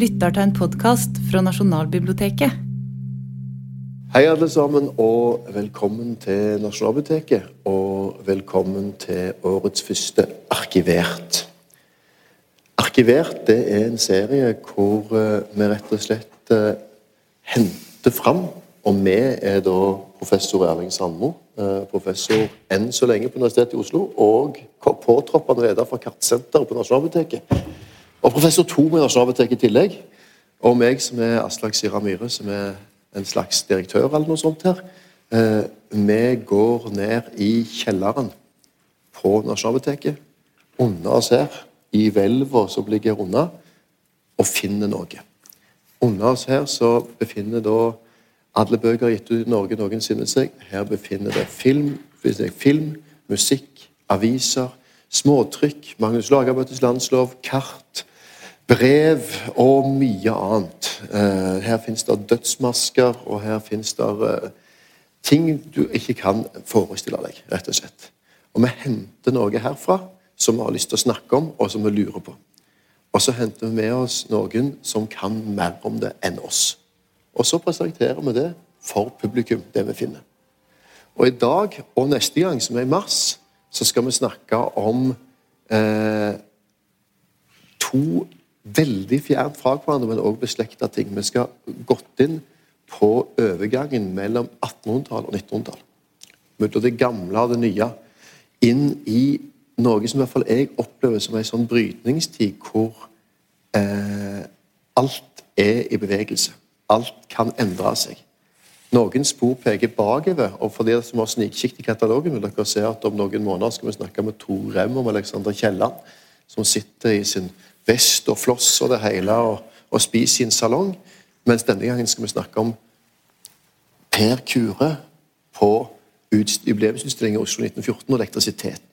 lytter til en podkast fra Nasjonalbiblioteket. Hei, alle sammen, og velkommen til Nasjonalbiblioteket. Og velkommen til årets første Arkivert. Arkivert det er en serie hvor eh, vi rett og slett eh, henter fram Og vi er da professor Erling Sandmo, eh, professor enn så lenge på Universitetet i Oslo, og påtroppende leder for Kartsenteret på Nasjonalbiblioteket. Og professor to med Nasjonalbiblioteket i tillegg. Og meg som er Aslak Sira Myhre, som er en slags direktør eller noe sånt her. Eh, vi går ned i kjelleren på Nasjonalbiblioteket, under oss her, i hvelva som ligger unna, og finner noe. Under oss her så befinner da alle bøker gitt ut i Norge noensinne seg. Her befinner det film, film musikk, aviser, småtrykk, Magnus Lagerbøttes landslov, kart, brev og mye annet. Eh, her fins det dødsmasker, og her fins det eh, ting du ikke kan forestille deg, rett og slett. Og vi henter noe herfra som vi har lyst til å snakke om, og som vi lurer på. Og så henter vi med oss noen som kan mer om det enn oss. Og så presenterer vi det for publikum, det vi finner. Og i dag og neste gang, som er i mars, så skal vi snakke om eh, to veldig fjernt fra hverandre, men også beslekta ting. Vi skal gått inn på overgangen mellom 1800-tall og 1900-tall. Mellom det gamle og det nye. Inn i noe som i hvert fall jeg opplever som en sånn brytningstid hvor eh, alt er i bevegelse. Alt kan endre seg. Noen spor peker bakover, og for dere som har snikikt i katalogen, vil dere se at om noen måneder skal vi snakke med Tor Rem om Alexander Kielland, som sitter i sin vest og floss og det hele og, og spiser i en salong. Mens denne gangen skal vi snakke om Per Kure på jubileumsutstillingen i Oslo 1914 og elektrisiteten.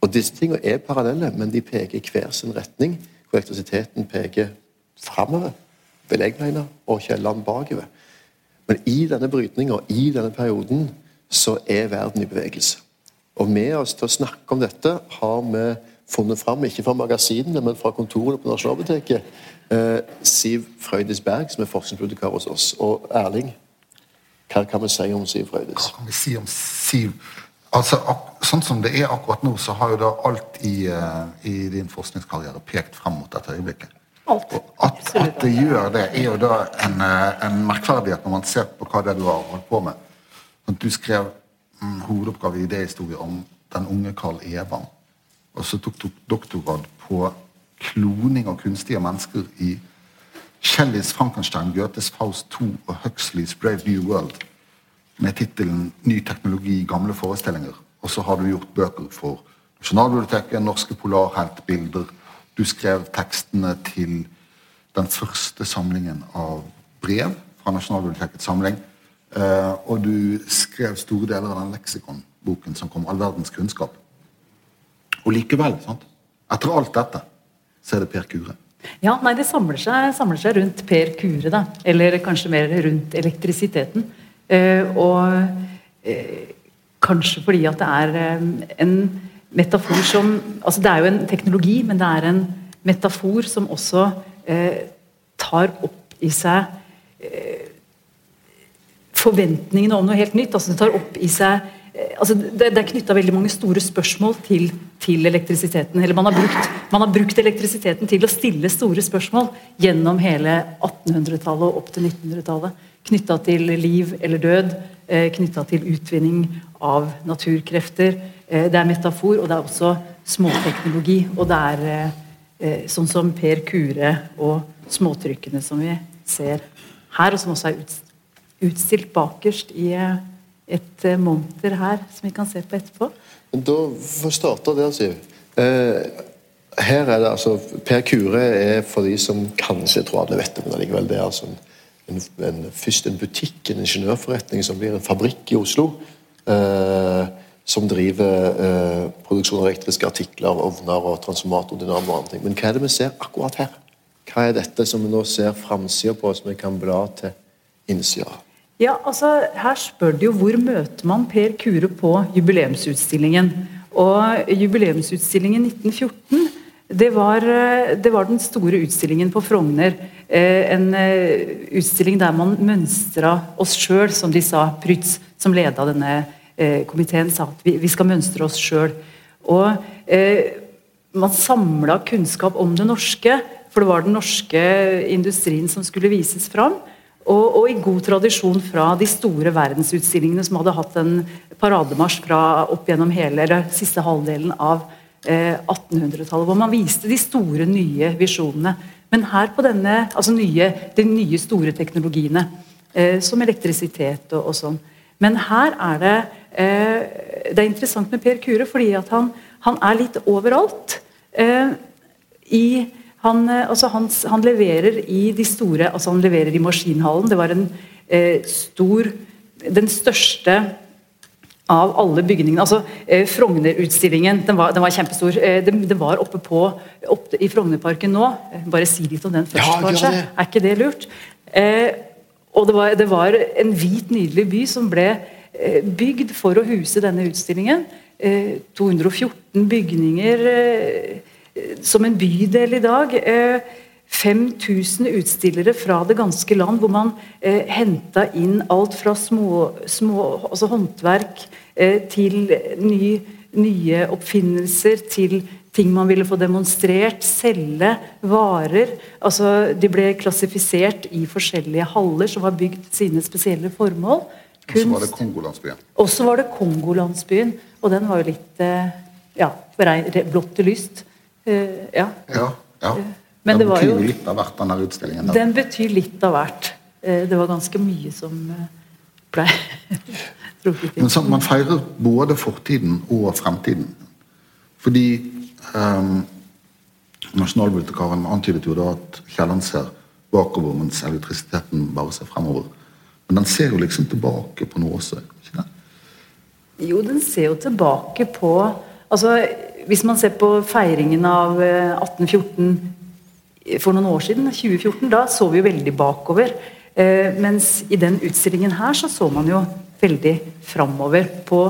Og Disse tingene er parallelle, men de peker i hver sin retning. Hvor elektrisiteten peker framover, vil jeg mene, og Kielland bakover. Men i denne brytninga, i denne perioden, så er verden i bevegelse. Og med oss til å snakke om dette har vi funnet fram, ikke fra magasinene, men fra kontorene på Nasjonalbiblioteket, eh, Siv Frøydis Berg, som er forskningsbibliotekar hos oss. Og Erling, hva kan vi si om Siv Frøydis? Hva kan vi si om Siv? Altså, Sånn som det er akkurat nå, så har jo da alt i, uh, i din forskningskarriere pekt frem mot dette øyeblikket. Alt. At, at, det gjør det, er jo da en, eh, en, merkverdighet når man ser på hva det er du har holdt på med. Du skrev mm, hovedoppgave i idéhistorie om den unge Carl Evang. Og så tok doktorgrad på kloning av kunstige mennesker i Shelleys Frankenstein, Goethes Faust 2 og Huxleys Brave New World med tittelen 'Ny teknologi gamle forestillinger'. Og så har du gjort bøker for Nasjonalbiblioteket, Norske Polarheltbilder. Du skrev tekstene til den første samlingen av brev fra Nasjonalbibliotekets samling. Eh, og du skrev store deler av den leksikonboken som kom All verdens kunnskap. Og likevel, sant? etter alt dette, så er det Per Kure. Ja, nei, Det samler seg, samler seg rundt Per Kure, da. Eller kanskje mer rundt elektrisiteten. Eh, og eh, kanskje fordi at det er eh, en metafor som altså Det er jo en teknologi, men det er en metafor som også eh, tar opp i seg eh, forventningene om noe helt nytt. altså Det tar opp i seg altså det, det, er knytta veldig mange store spørsmål til, til elektrisiteten. eller man har, brukt, man har, brukt, elektrisiteten til å stille store spørsmål gjennom hele 1800-tallet og opp til 1900-tallet. Knytta til liv eller død, eh, knytta til utvinning av naturkrefter. Eh, det er metafor, og det er også småteknologi. Og det er eh, eh, sånn som Per Kure og småtrykkene som vi ser her, og som også er utstilt bakerst i eh, et eh, monter her som vi kan se på etterpå. Da får vi starte der, Siv. Eh, her er det altså Per Kure er for de som kanskje tror alle vet det, men allikevel det er altså en, en, en, først en butikk, en ingeniørforretning, som blir en fabrikk i Oslo. Eh, som driver eh, produksjon av elektriske artikler, ovner og transformatordynamo og andre ting. Men hva er det vi ser akkurat her? Hva er dette som vi nå ser framsida på, som vi kan bla til innsida? Ja, altså Her spør de jo hvor møter man Per Kure på jubileumsutstillingen. Og Jubileumsutstillingen 1914 det var, eh, det var den store utstillingen på Frogner. Eh, en eh, utstilling der man mønstra oss sjøl, som de sa. Prytz, som leda denne komiteen, sa at vi, vi skal mønstre oss sjøl. Og man samla kunnskap om det norske, for det var den norske industrien som skulle vises fram. Og, og, i god tradisjon fra de store verdensutstillingene som hadde hatt en parademarsj fra opp gjennom hele eller siste halvdelen av eh, 1800-tallet, hvor man viste de store, nye visjonene. Men her på denne, altså nye, de nye, store teknologiene, eh, som elektrisitet og, og, sånn. Men her er det eh, Det er interessant med Per Kure, fordi at han, han er litt overalt. Eh, i han, eh, altså han, han, leverer i de store altså Han leverer i Maskinhallen. Det var en eh, stor Den største av alle bygningene. altså eh, Frogner-utstillingen den var, den var, kjempestor. Eh, den, den, var oppe på oppe i Frognerparken nå. Eh, bare si litt om den først, ja, kanskje. Det. Er ikke det lurt? Eh, og det var, det var, en hvit, nydelig by som ble eh, bygd for å huse denne utstillingen. 214 bygninger som en bydel i dag. 5000 utstillere fra det ganske land, hvor man eh, henta inn alt fra små, små altså håndverk eh, til ny, nye oppfinnelser, til ting man ville få demonstrert, selge, varer. Altså, de ble klassifisert i forskjellige haller som var bygd sine spesielle formål. Og så var det Kongolandsbyen. Og så var det Kongolandsbyen. Og den var jo litt eh, ja, blått til lyst. Uh, ja. ja, ja. Men den betyr jo, litt av hvert, denne utstillingen? Den betyr litt av hvert. Eh, det var ganske mye som eh, ble trukket inn. Men så, Man feirer både fortiden og fremtiden. Fordi um, Nasjonalbibliotekaren antydet jo da at Kielland ser bakover, mens elektrisiteten bare ser fremover. Men den ser jo liksom tilbake på noe også? ikke det? Jo, den ser jo tilbake på altså Hvis man ser på feiringen av 1814 eh, for noen år siden, 2014, da så vi jo veldig bakover. Eh, mens i den utstillingen her så så man jo veldig framover på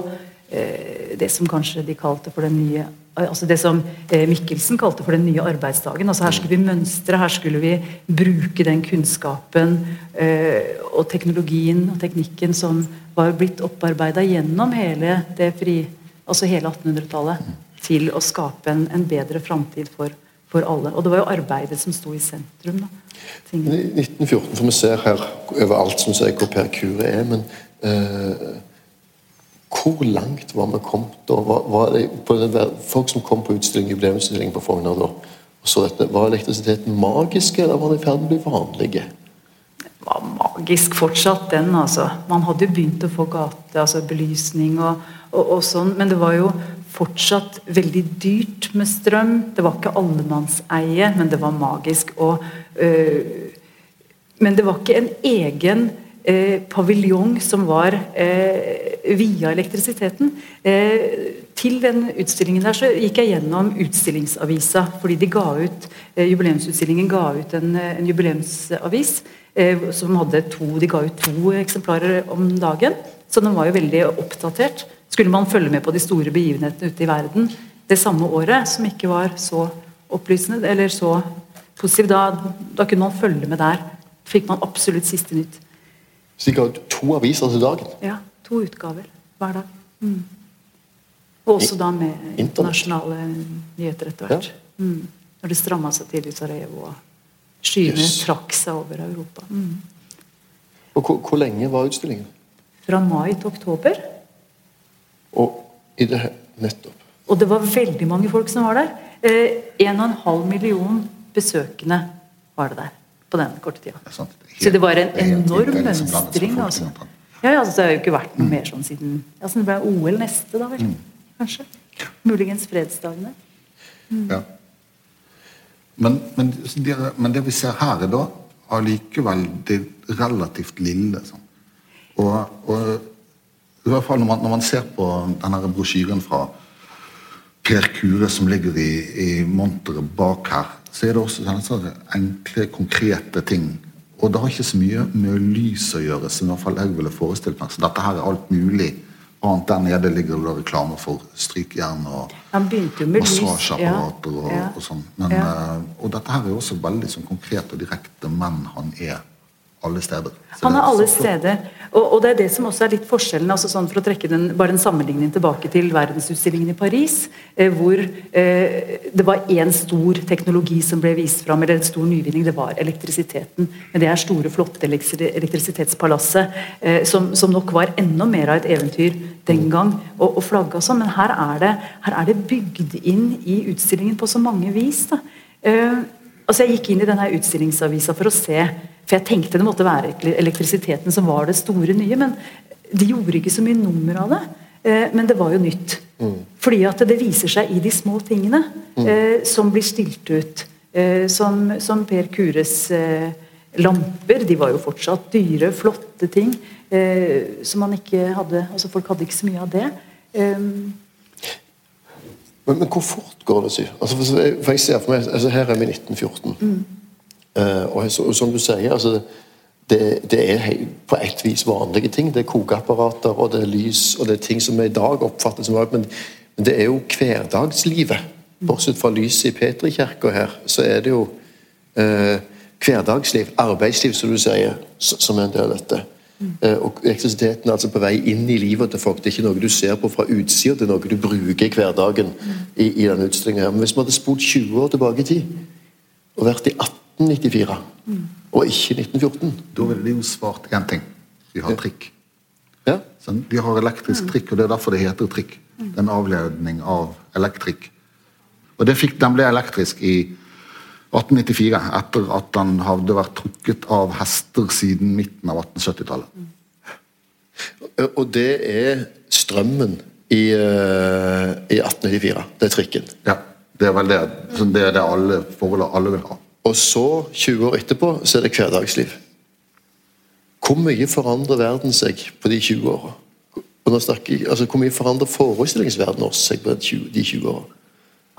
eh, det som kanskje de kalte for den nye altså Det som eh, Mikkelsen kalte for den nye arbeidsdagen. altså Her skulle vi mønstre, her skulle vi bruke den kunnskapen eh, og teknologien og teknikken som var blitt opparbeida gjennom hele altså hele 1800-tallet, til å skape en, en bedre framtid for for alle. Og det var jo arbeidet som sto i sentrum. da. I 1914, for vi ser her overalt som sier hvor Per Kure er, men eh, hvor langt var vi kommet da? Var, var det, folk som kom på utstilling, jubileumsutstilling på Fogner da, og så dette, Var elektrisiteten magisk, eller var den i ferd med å bli vanlig? Det var magisk fortsatt, den. altså. Man hadde jo begynt å få gate, altså belysning og, og, og sånn, men det var jo fortsatt veldig dyrt med strøm. Det var ikke allemannseie, men det var magisk. Og, øh, men det var ikke en egen øh, paviljong som var øh, via elektrisiteten. til den utstillingen der så gikk jeg gjennom utstillingsavisa, fordi de ga ut, jubileumsutstillingen ga ut en, en jubileumsavis som hadde to, de ga ut to eksemplarer om dagen. Så den var jo veldig oppdatert skulle man følge med på de store begivenhetene ute i verden det samme året, som ikke var så opplysende eller så positiv, da, da kunne man følge med der. Fikk man absolutt siste nytt. Så de ga ut to aviser til dagen? Ja. To utgaver hver dag. Mm. Og også da med internasjonale nyheter etter hvert. Ja. Mm. Når det stramma seg til i Sarajevo og skyene yes. trakk seg over Europa. Mm. Og hvor, hvor lenge var utstillingen? Fra mai til oktober. Og i det nettopp. Og det var veldig mange folk som var der. Eh, en og en halv million besøkende var det der på den korte tida. Så det var en enorm mønstring. Altså. Ja, altså, det har jo ikke vært noe mer sånn siden altså, Det ble OL neste, da vel? Mm. Kanskje. Muligens fredsdagene. Mm. Ja. Men, men, det, men, det, vi ser her, er da allikevel det relativt lille. Sånn. Og, og i hvert fall når man, når man ser på denne brosjyren fra Per Kure som ligger i, i monteret bak her, så er det også sånne enkle, konkrete ting. Og det har ikke så mye med lys å gjøre, som i hvert fall jeg ville forestilt meg. Så dette her er alt mulig annet der nede ligger det reklame for strykjern og massasjeapparater og, Ja. og sånn. Men, Ja. eh, og dette her er også veldig sånn konkret og direkte, men han er alle steder. Så Han er alle steder. Og, og det er det som også er litt forskjellen. altså sånn For å trekke den, bare en sammenligning tilbake til verdensutstillingen i Paris, eh, hvor eh, det var én stor teknologi som ble vist fram, eller en stor nyvinning, det var elektrisiteten. Men det er store, flotte elektrisitetspalasset, eh, som, som nok var enda mer av et eventyr den gang, og, og flagga sånn. Men her er, det, her er det bygd inn i utstillingen på så mange vis. da. Eh, altså Jeg gikk inn i denne utstillingsavisa for å se, for jeg tenkte det måtte være elektrisiteten som var det store nye, men de gjorde ikke så mye nummer av det. Eh, Men det var jo nytt. Fordi at det viser seg i de små tingene eh, som blir stilt ut. Eh, som, som Per Kures lamper. De var jo fortsatt dyre, flotte ting. Eh, som man ikke hadde altså Folk hadde ikke så mye av det. Eh, Men, men hvor fort går det, Syv? Altså, for, jeg- ser for meg, altså, Her er vi i 1914. Eh, så, og som du sier, altså, det, det er på et vis vanlige ting. Det er kokeapparater, og det er lys, og det er ting som vi i dag oppfatter som men, men det er jo hverdagslivet. Bortsett fra lyset i Petrikirka her, så er det jo eh, hverdagsliv, arbeidsliv, som du sier, som er en del av dette. Eh, og elektrisiteten er altså på vei inn i livet til folk. Det er ikke noe du ser på fra utsida, det er noe du bruker i hverdagen. i, i denne her. Men hvis vi hadde spolt 20 år tilbake i tid, og vært i 1894, og ikke 1914 Da ville de jo svart én ting. Vi har trikk. ja, Sånn, Vi har elektrisk trikk, og det er derfor det heter trikk. Det er en avledning av elektrikk. Og det fikk, Den ble elektrisk i 1894, etter at den hadde vært trukket av hester siden midten av 1870-tallet. Og det er strømmen i, uh, i 1894. Det er trikken. Ja, Det er vel det, det, er det alle forholdene alle vil ha. Og så, 20 år etterpå, så er det hverdagsliv. Hvor mye forandrer verden seg på de 20 åra? Altså, hvor mye forandrer forestillingsverdenen seg på de 20, de 20 åra?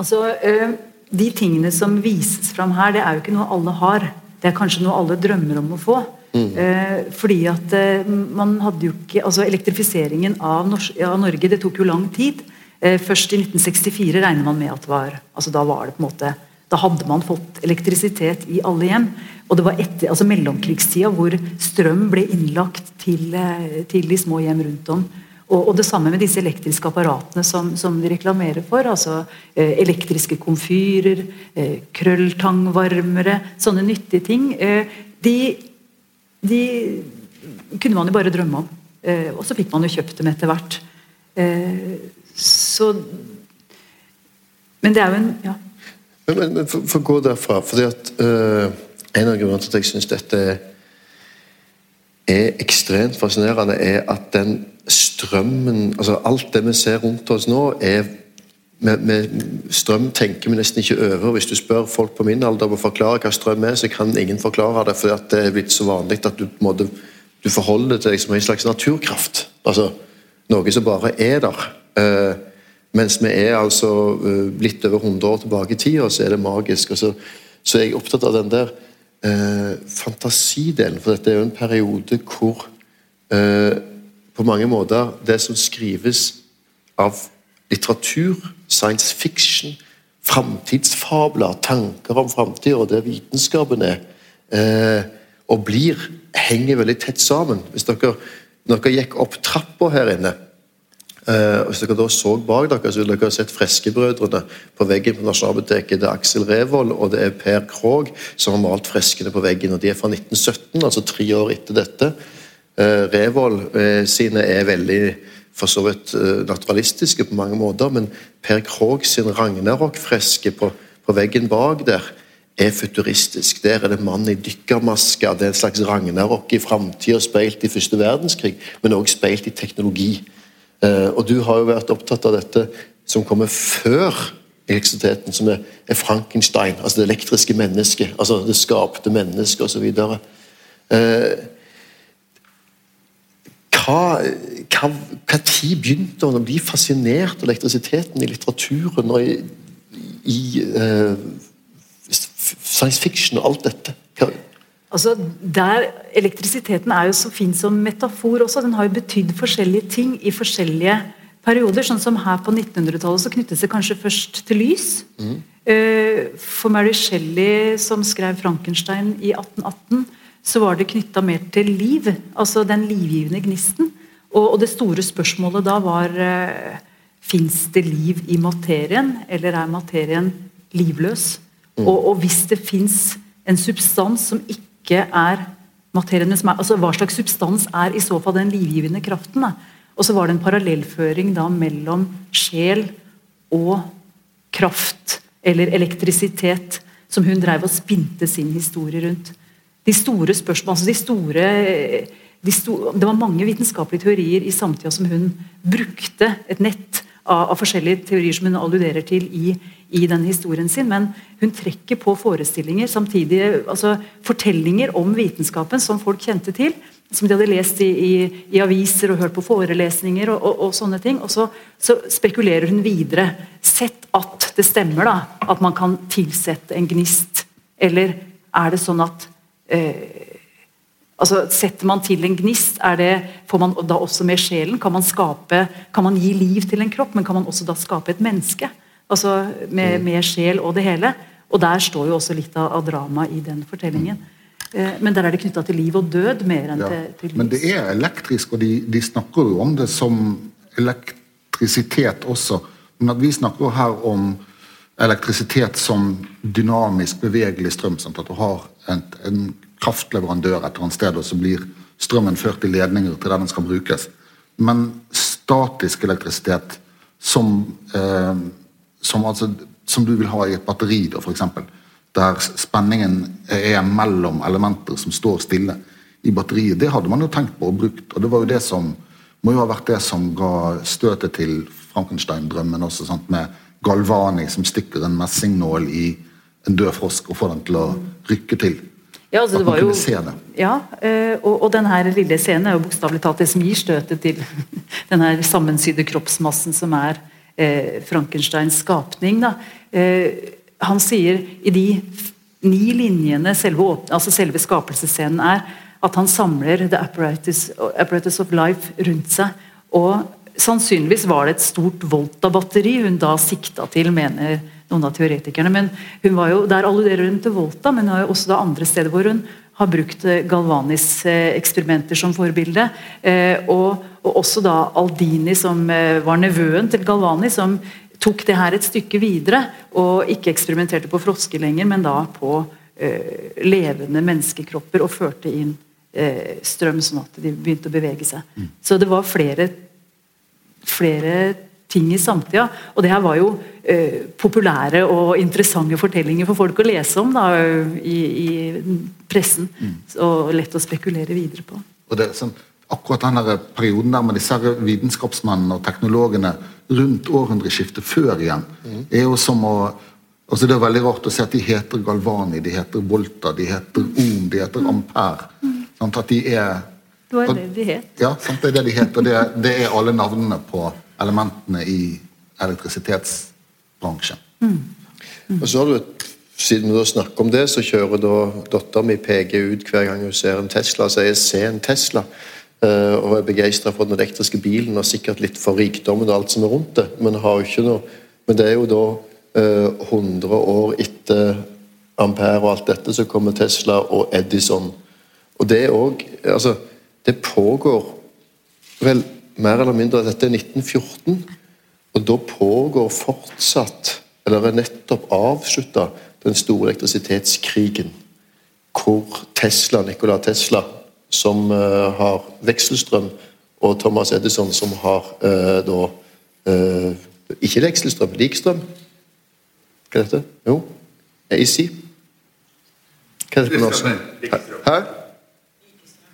Altså, eh, De tingene som vises fram her, det er jo ikke noe alle har. Det er kanskje noe alle drømmer om å få. Mm. fordi at eh, man hadde jo ikke altså Elektrifiseringen av, Norge det tok jo lang tid. Eh, først i 1964 regner man med at det var altså Da var det på en måte da hadde man fått elektrisitet i alle hjem. Og det var etter, altså mellomkrigstida hvor strøm ble innlagt til, eh, til de små hjem rundt om. Og, og det samme med disse elektriske apparatene som, som de reklamerer for. altså eh, Elektriske komfyrer, eh, krølltangvarmere, sånne nyttige ting. Eh, de, de kunne man jo bare drømme om. Eh, og så fikk man jo kjøpt dem etter hvert. Eh, så Men det er jo en ja. Men, men, for, for å gå derfra fordi at uh, En av grunnene til at jeg syns dette er ekstremt fascinerende, er at den strømmen altså Alt det vi ser rundt oss nå, er med, med strøm tenker vi nesten ikke over. Hvis du spør folk på min alder om å forklare hva strøm er, så kan ingen forklare det, fordi det er blitt så vanlig at du, en du forholder deg til deg som en slags naturkraft. Altså noe som bare er der. Eh, mens vi er altså eh, litt over 100 år tilbake i tid, og så er det magisk. så, så er jeg opptatt av den der eh, fantasidelen, for dette er jo en periode hvor eh, på mange måter det som skrives av litteratur, science fiction, framtidsfabler, tanker om framtida og det vitenskapen er, eh, og blir, henger veldig tett sammen. Hvis dere, når dere gikk opp trappa her inne eh, Hvis dere da så bak dere, så ville dere sett Freskebrødrene på veggen på Nasjonalbiblioteket. Det er Aksel Revold og det er Per Krogh som har malt freskene på veggen. og De er fra 1917, altså tre år etter dette. Eh, Revold eh, sine er veldig for så vidt eh, naturalistiske på mange måter, men Per Krogh sin Ragnarok-freske på, på veggen bak der er futuristisk. Der er det mann i dykkermaske. Det er en slags ragnarok i framtida, speilt i første verdenskrig, men også speilt i teknologi. Eh, og du har jo vært opptatt av dette som kommer før elektrisiteten, som er, Frankenstein, altså det elektriske mennesket, altså det skapte mennesket osv. Eh, hva, hva, hva tid begynte han å bli fascinert av elektrisiteten i litteraturen og i, i uh, science fiction og alt dette? Hva, Altså, der, Elektrisiteten er jo så fin som metafor også. Den har jo betydd forskjellige ting i forskjellige perioder. Sånn som her på 1900-tallet så knyttes det kanskje først til lys. Mm. For Mary Shelley, som skrev 'Frankenstein' i 1818, så var det knytta mer til liv. Altså den livgivende gnisten. Og, og det store spørsmålet da var uh, Fins det liv i materien, eller er materien livløs? Mm. Og, og, hvis det fins en substans som ikke er materien, altså Hva slags substans er i så fall den livgivende kraften? Da? Og så var det en parallellføring da mellom sjel og kraft, eller elektrisitet, som hun drev og spinte sin historie rundt. De store spørsmål, altså de store, de sto, Det var mange vitenskapelige teorier i samtida som hun brukte et nett av, av, forskjellige teorier som hun alluderer til i, i den historien sin, men hun trekker på forestillinger samtidig, altså fortellinger om vitenskapen som folk kjente til, som de hadde lest i, i, i aviser og hørt på forelesninger og, og, og sånne ting. Og så, så, spekulerer hun videre. Sett at det stemmer, da, at man kan tilsette en gnist. Eller er det sånn at eh, altså Setter man til en gnist, det, får man da også med sjelen? Kan man, skape, kan man gi liv til en kropp, men kan man også da skape et menneske? Altså med, mm. med sjel og det hele. Og der står jo også litt av, av dramaet i den fortellingen. Eh, men der er det knytta til liv og død mer enn ja, til, til liv. Men det er elektrisk, og de, de, snakker jo om det som elektrisitet også. Men at vi snakker her om elektrisitet som dynamisk, bevegelig strøm. Sant? At du har en, en kraftleverandør et eller annet sted, og så blir strømmen ført i ledninger til der den skal brukes. Men statisk elektrisitet som, eh, som, altså, som, du vil ha i et batteri, da, f.eks., der spenningen er mellom elementer som står stille i batteriet, det hadde man jo tenkt på og brukt. Og det var jo det som må jo ha vært det som ga støtet til Frankenstein-drømmen også, sant? med Galvani som stikker en messingnål i en død frosk og får den til å rykke til. Ja, altså, at man kunne jo, se det. Ja, eh, og, og denne lille scenen er jo bokstavelig talt det som gir støtet til den her sammensydde kroppsmassen som er eh, Frankensteins skapning. Da. Eh, han sier i de ni linjene selve, altså selve skapelsesscenen er, at han samler the apparatus, apparatus of life rundt seg. og Sannsynligvis var det et stort voltabatteri hun da sikta til, mener noen av teoretikerne. men hun var jo, Der alluderer hun til Volta, men har jo også da andre steder hvor hun har brukt eh, Galvanis eh, eksperimenter som forbilde. Eh, og, og, også da Aldini, som var nevøen til Galvani, som tok det her et stykke videre. Og ikke eksperimenterte på frosker lenger, men da på levende menneskekropper. Og førte inn strøm, sånn at de begynte å bevege seg. Mm. Så det var flere flere ting i samtida. Og det her var jo eh, populære og interessante fortellinger for folk å lese om da, i, i, pressen. Mm. Og lett å spekulere videre på. Og det, sånn, akkurat den perioden der med disse vitenskapsmennene og teknologene rundt århundreskiftet før igjen, mm. er jo som å altså Det er veldig rart å se at de heter Galvani, de heter Volta, de heter Ohm, de heter Ampere. Mm. Sånn, at de er det var det de het. Ja, sant, det er det de het. Og det, det, er alle navnene på elementene i elektrisitetsbransjen. Mm. Mm. Og så har du siden vi snakker om det, så kjører da dattera mi PG ut hver gang hun ser en Tesla Så sier 'se en Tesla'. Uh, og er begeistra for den elektriske bilen og sikkert litt for rikdommen og alt som er rundt det. Men, har jo ikke noe, men det er jo da uh, eh, 100 år etter Ampere og alt dette, så kommer Tesla og Edison. Og det òg altså, det pågår vel mer eller mindre Dette er 1914, og da pågår fortsatt, eller er nettopp avslutta, den store elektrisitetskrigen. Hvor Tesla, Nikola Tesla, som uh, har vekselstrøm, og Thomas Edison, som har uh, da uh, Ikke vekselstrøm, likstrøm. Hva er dette? Jo, AC. Hva er det på norsk? Hæ?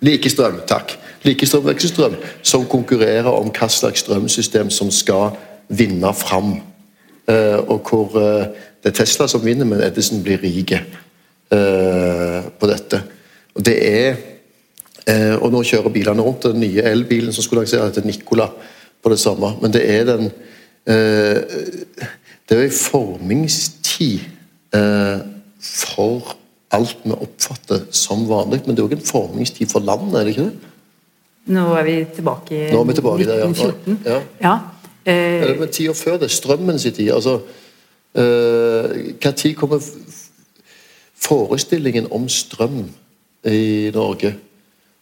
Likestrøm, takk. Likestrøm, vekselstrøm, som konkurrerer om hva slags strømsystem som skal vinne fram. Uh, og hvor uh, det er Tesla som vinner, men Edison blir rike uh, på dette. Og det er Og nå kjører bilene rundt. Den nye elbilen som skulle lansere, heter Nicola på det samme. Men det er den Det er en formingstid for alt vi oppfatter som vanlig. Men det er òg en formingstid for landet, er det ikke det? Nå er vi tilbake i Nå er vi tilbake 1914. Ja. Ja. Eh, Eller med tida før det. Strømmens tid. Altså, eh, tid kommer forestillingen om strøm i Norge?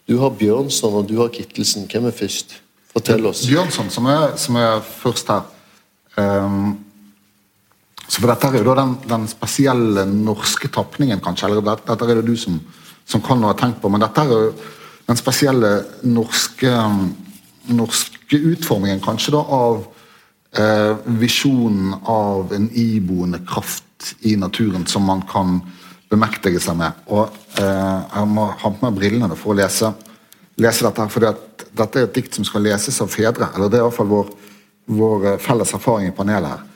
Du har Bjørnson og du har Kittelsen. Hvem er først? Fortell oss. Bjørnson, som er, som er først her Um, Så for Dette er jo da den, den spesielle norske tapningen, kanskje. Eller dette, dette er det du som, som kan og har tenkt på. Men dette er jo den spesielle norske, norske utformingen, kanskje, da, av eh, visjonen av en iboende kraft i naturen som man kan bemektige seg med. Og eh, Jeg må ha på meg brillene for å lese, lese dette. her, for dette er et dikt som skal leses av fedre. eller Det er i hvert fall vår, vår eh, felles erfaring i panelet her.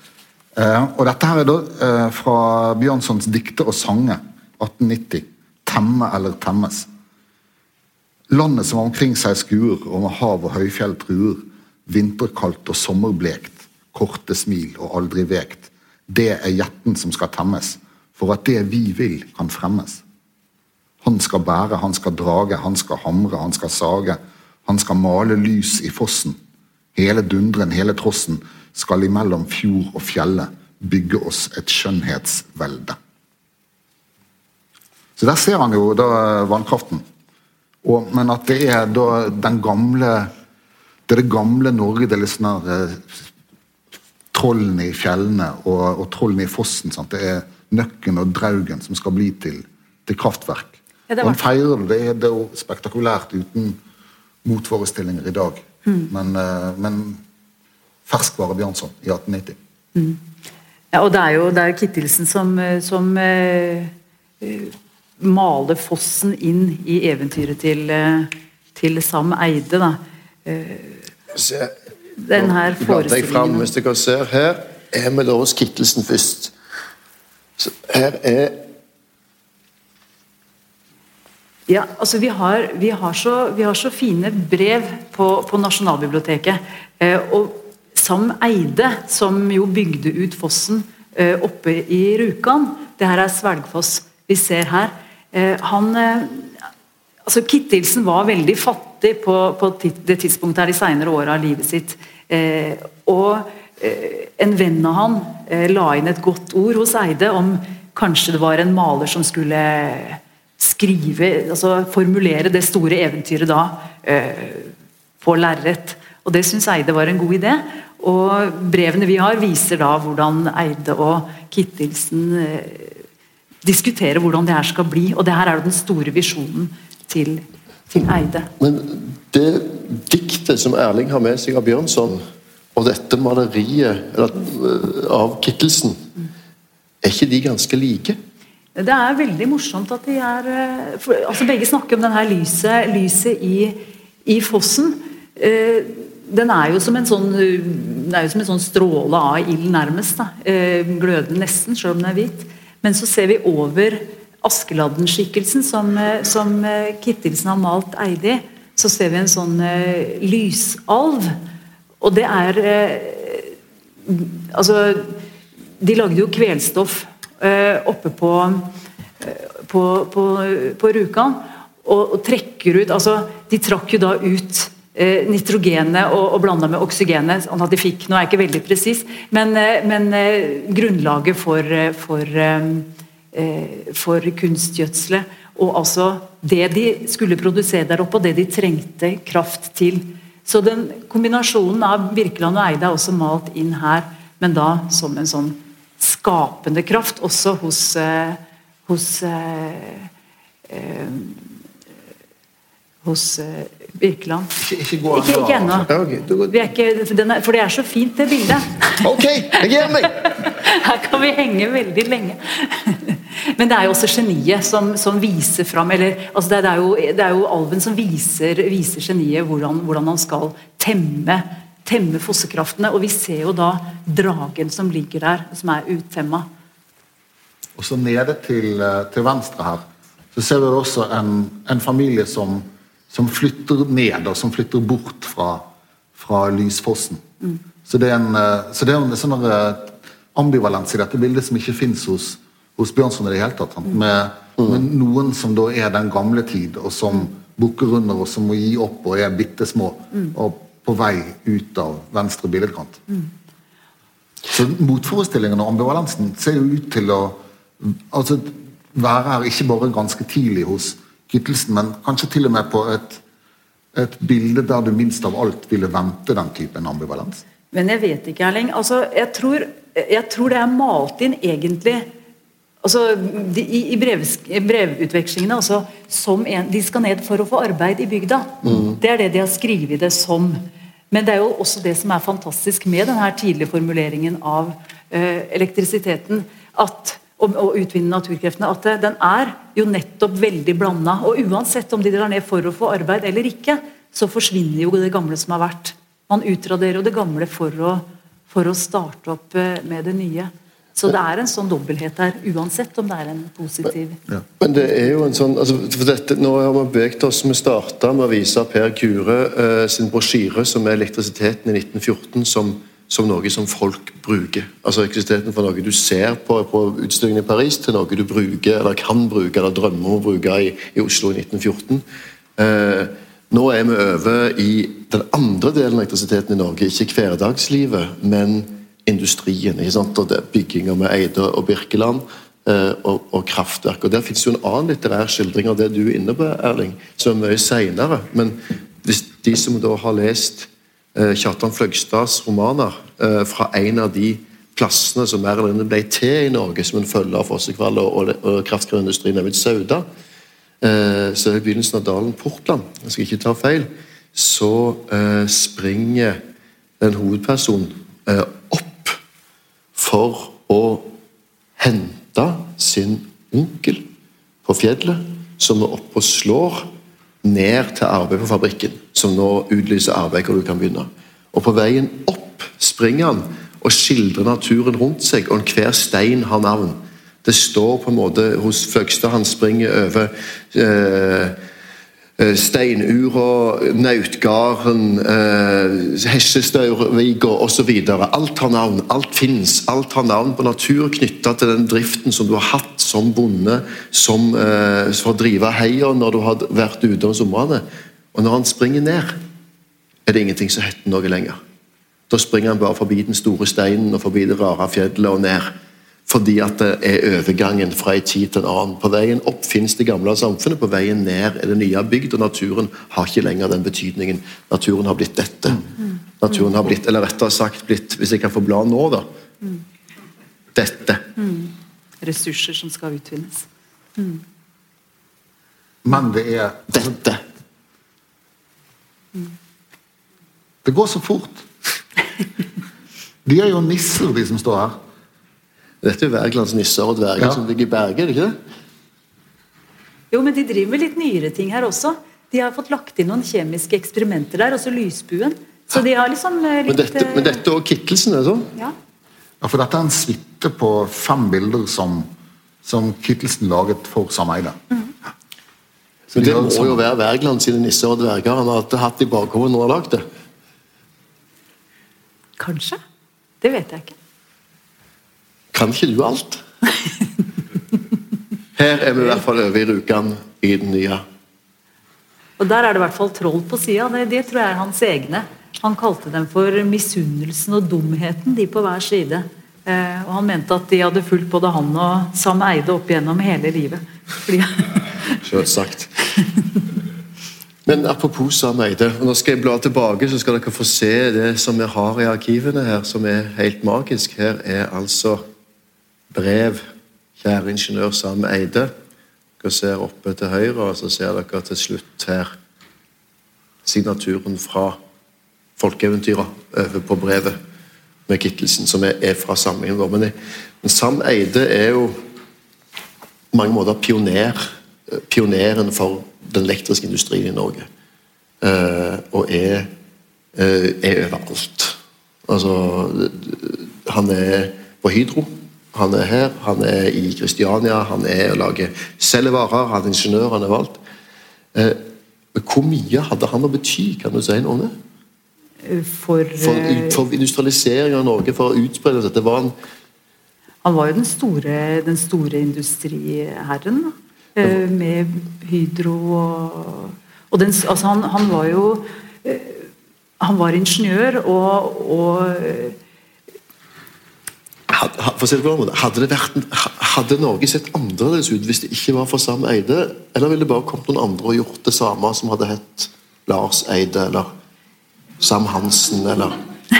Eh, og Dette her er da eh, fra Bjørnsons dikter og sanger 1890. 'Temme eller temmes'. Landet som omkring seg skuer, med hav og høyfjell truer. Vinterkaldt og sommerblekt, korte smil og aldri vekt. Det er gjetten som skal temmes, for at det vi vil, kan fremmes. Han skal bære, han skal drage, han skal hamre, han skal sage. Han skal male lys i fossen. Hele dundren, hele trossen, skal imellom fjord og fjelle bygge oss et skjønnhetsvelde. Så der ser han jo da vannkraften. Og, men at det er da den gamle Det er det gamle Norge. Det er litt sånn der eh, Trollene i fjellene og, og trollene i fossen. Sant? Det er Nøkken og Draugen som skal bli til, til kraftverk. Ja, det var- han feirer det. Det er, jo spektakulært uten motforestillinger i dag. Mm. Men, eh, men ferskvare Bjørnson i 1890. Ja, og det er jo, det er jo Kittelsen som, eh, som uh, eh, maler fossen inn i eventyret til, eh, til Sam Eide. Da. Se, Den her fram, forestillingen. Hvis dere ser her, er vi da hos Kittelsen først. Så her er Ja, altså vi har, vi har, så, vi har så fine brev på, på Nasjonalbiblioteket. Eh, og Sam Eide, som jo bygde ut fossen eh, oppe i Rjukan Det her er Svelgfoss vi ser her. Eh, han eh, altså Kittilsen var veldig fattig på, på det tidspunktet her de senere åra av livet sitt. Eh, og en venn av han la inn et godt ord hos Eide om kanskje det var en maler som skulle skrive, altså formulere det store eventyret da på lerret. Og det syns Eide var en god idé. Og brevene vi har, viser da hvordan Eide og Kittilsen diskutere hvordan det her skal bli. Og det her er jo den store visjonen til, til Eide. Men det diktet som Erling har med seg av Bjørnson, og dette maleriet eller, øh, av Kittelsen, er ikke de ganske like? Det er veldig morsomt at de er eh, for, altså Begge snakker om denne lyset, lyset i, i fossen. Eh, den er jo som en sånn eh, er jo som en sånn stråle av ild, nærmest. Da. Eh, glødende nesten, selv om den er hvit. Men så ser vi over Askeladden-skikkelsen som, eh, som eh, Kittilsen har malt Eidi. Så ser vi en sånn uh, lysalv. Og det er uh, Altså, de lagde jo kvelstoff uh, oppe på, på, på, på Rjukan. Og, og trekker ut altså De trakk jo da ut nitrogenet og, og blanda med oksygenet. sånn at de fikk, Nå er jeg ikke veldig presis, men, eh, men eh, grunnlaget for, eh, for, eh, eh, for kunstgjødselet. Og altså det de skulle produsere der oppe, og det de trengte kraft til. Så den kombinasjonen av Birkeland og Eide er også malt inn her, men da som en sånn skapende kraft, også hos, eh, hos eh, eh, hos eh, Birkeland. Ikke, ikke gå Ikke, ikke ennå. Ja, ok, da går- Vi ikke, for det er så fint, det bildet. Ok, jeg gir meg! Her kan vi henge veldig lenge. Men det er jo også geniet som, som viser fram eller, altså det, er- er jo, det er jo alven som viser, viser geniet hvordan, hvordan han skal temme, temme fossekraftene. Og vi ser jo da dragen som ligger der, som er utemma. Og så nede til, eh, til venstre her, så ser vi også en, en familie som, som flytter ned, og som flytter bort fra, fra lysfossen. Så det er en, eh, så det er en sånn eh, ambivalens i dette bildet som ikke fins hos, hos Bjørnson i det hele tatt. Sant? Med, med noen som da er den gamle tid, og som bukker under, og som må gi opp og er bitte små. Og på vei ut av venstre billedkant. Så motforestillingen og ambivalensen ser jo ut til å altså, være her ikke bare ganske tidlig hos Kittelsen, men kanskje til og med på et, et bilde der du minst av alt ville vente den typen ambivalens. Men jeg vet ikke, Erling. Altså, jeg, tror, jeg tror det er malt inn egentlig altså, de, i, i brev, brevutvekslingene altså, som en, De skal ned for å få arbeid i bygda. Det er det de har skrevet det som. Men det er jo også det som er fantastisk med denne tidlige formuleringen av uh, elektrisiteten at, og, og utvinne naturkreftene, at den er jo nettopp veldig blanda. Og uansett om de drar ned for å få arbeid eller ikke, så forsvinner jo det gamle som har vært. Man utraderer jo det gamle for å, for å starte opp eh, med det nye. Så det er en sånn dobbelthet her, uansett om det er en positiv Men det er jo en sånn altså, for dette, Nå har vi beveget oss Vi starta med å vise Per Kure eh, sin brosjyre som er 'Elektrisiteten i 1914', som, som noe som folk bruker. Altså elektrisiteten fra noe du ser på, på utstillingen i Paris, til noe du bruker, eller kan bruke, eller drømmer om å bruke i, i Oslo i 1914. Eh, nå er vi over i den andre delen av elektrisiteten i Norge. Ikke hverdagslivet, men industrien. ikke sant? Og det Bygginga med Eide og Birkeland eh, og, og kraftverk. Og Der finnes jo en annen litterær skildring av det du er inne på, Erling, som er mye seinere. Men hvis de som da har lest Kjartan Fløgstads romaner eh, fra en av de plassene som mer eller mindre ble til i Norge som en følge av Fossekvall og, og, kraftkraftindustrien, nemlig Sauda, eh, så i begynnelsen av dalen Portland, jeg skal ikke ta feil, så eh, springer en hovedperson eh, opp for å hente sin onkel på fjellet, som er oppe og slår, ned til arbeid på fabrikken, som nå utlyser arbeid hvor du kan begynne. Og på veien opp springer han og skildrer naturen rundt seg, og hver stein har navn. Det står på en måte hos Fløgstad, han springer over eh, eh, Steinura, Nautgarden, eh, Hessestaurvika osv. Alt har navn, alt fins. Alt har navn på natur knytta til den driften som du har hatt som bonde som, eh, for å drive heia når du har vært ute om somrene. Og når han springer ned, er det ingenting som heter noe lenger. Da springer han bare forbi den store steinen og forbi det rare fjellet og ned. Fordi at det er overgangen fra en tid til en annen. På veien opp finnes det gamle samfunnet, på veien ned er det nye bygd, og naturen har ikke lenger den betydningen. Naturen har blitt dette. Naturen har blitt, eller rettere sagt blitt, hvis jeg kan få bla nå, da Dette. ressurser som skal utvinnes. Men det er Dette. Det går så fort. De er jo nisser, de som står her. Dette er Wergelands nisser og dverger Ja. som ligger i Berge, er det ikke det? Jo, men de driver med litt nyere ting her også. De har fått lagt inn noen kjemiske eksperimenter der, også lysbuen. Så de har liksom eh, litt Men dette, men dette og Kittelsen, er det sånn? Ja. Ja, for dette er en suite på fem bilder som, som Kittelsen laget for Sam Eide. Så det må jo være Wergeland sine nisser og dverger han har hatt i bakhodet når han har lagd det. Kanskje? Det vet jeg ikke. Kan ikke du alt? Her er vi i hvert fall over i Rjukan i den nye. Og der er det i hvert fall troll på sida. Det, det tror jeg er hans egne. Han kalte dem for misunnelsen og dumheten, de på hver side. Eh, og han mente at de hadde fulgt både han og Sam Eide opp gjennom hele livet. Fordi, Selvsagt. Men apropos Sam Eide, og nå skal jeg bla tilbake, så skal dere få se det som vi har i arkivene her, som er helt magisk. Her er altså brev. Kjære ingeniør Sam Eide. Dere ser oppe til høyre, og så ser dere til slutt her signaturen fra folkeeventyret over på brevet med Kittelsen, som er, fra samlingen vår. Men, men Sam Eide er jo på mange måter pioner, pioneren for den elektriske industrien i Norge. Eh, og er, eh, er overalt. Altså, han er på Hydro. Han er her, han er i Kristiania, han er og lager selgevarer, han er ingeniør, han er valgt. Eh, hvor mye hadde han å bety, kan du si noe om det? for, For, for industrialisering av Norge, for å utspre dette. Det var en han var jo den store, den store industriherren. Eh, med Hydro og, og den, altså han, han, var jo eh, Han var ingeniør og, og hadde, det vært, hadde Norge sett annerledes ut hvis det ikke var for Sam Eide? Eller ville det bare kommet noen andre og gjort det samme, som hadde hett Lars Eide eller Sam Hansen eller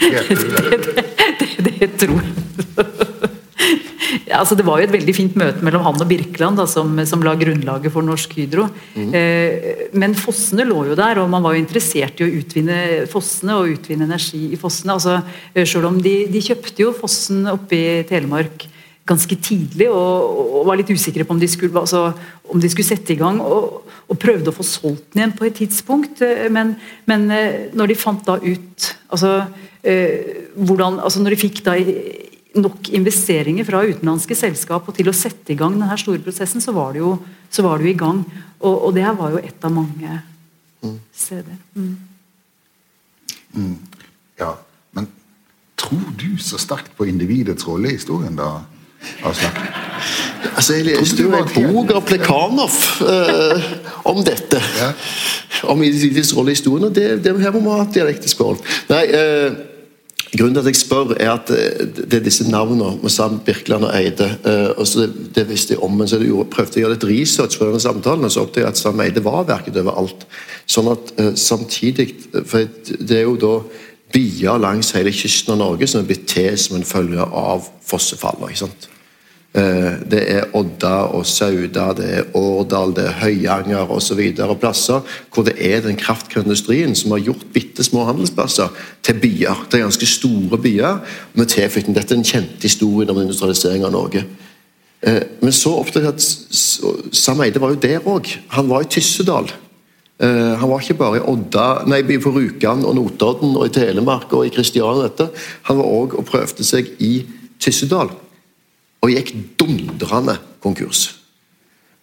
det, det, det, det tror jeg altså Det var jo et veldig fint møte mellom han og Birkeland da, som, som, la grunnlaget for Norsk Hydro. Mm. Eh, men fossene lå jo der, og man var jo interessert i å utvinne fossene og utvinne energi i fossene. altså eh, Selv om de, de kjøpte jo fossen oppe i Telemark ganske tidlig og, og, var litt usikre på om de skulle, altså, om de skulle sette i gang. Og, og, prøvde å få solgt den igjen på et tidspunkt. Eh, men, men eh, når de fant da ut altså, eh, hvordan, altså Når de fikk da nok investeringer fra utenlandske selskap og til å sette i gang denne store prosessen, så var det jo, var det jo i gang. Og, og, det her var jo et av mange mm. steder. Mm. Mm. Ja, men tror du så sterkt på individets rolle i historien, da? Aslak? Altså, jeg leste jo en bok av Plekanov eh, om dette. Ja. Om individets rolle i historien, og det, det her må vi ha et dialektisk forhold. Nei, eh, Grunnen til at jeg spør, er at eh, det er disse navnene med Sam Birkeland og Eide. Eh, og så det, det visste jeg om, men så jeg prøvde jeg å gjøre litt research på denne samtalen, og så oppdaget jeg at Sam Eide var verket overalt. Sånn at uh, samtidig For det er jo da bier langs hele kysten av Norge som er blitt til som en følge av fossefallet. ikke sant? Eh, det er Odda og Sauda, det er Årdal, det er Høyanger osv. plasser hvor det er den kraftkrevende industrien som har gjort bitte små handelsplasser til byer. Er ganske store byer med tilflytting. Dette er den kjente historien om industrialisering av Norge. Eh, men så oppdaget at Sam Eide var jo der òg. Han var i Tyssedal. Eh, han var ikke bare i Odda, nei, på Rjukan og Notodden og i Telemark og i Kristiania. Han var òg og prøvde seg i Tyssedal og gikk dundrende konkurs.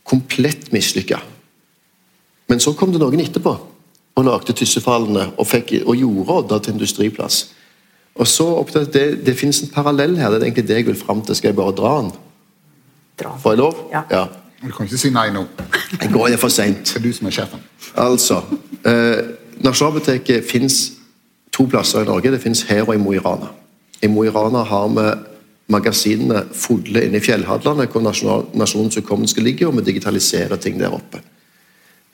Komplett mislykka. Men så kom det noen etterpå og lagde Tyssefallene og, fikk, og gjorde Odda til industriplass. Og så oppdaget det, det finnes en parallell her. Det er egentlig det jeg vil fram til. Skal jeg bare dra den? Dra. Får jeg lov? Ja. ja. Du kan ikke si nei nå. Jeg går det for seint. Det er du som er sjefen. Altså, eh, Nasjonalbiblioteket fins to plasser i Norge. Det fins her og i Mo i Rana. I Mo i Rana har vi magasinene fulle inne i fjellhadlene, hvor nasjonal, nasjonens hukommelse ligger, og vi digitaliserer ting der oppe.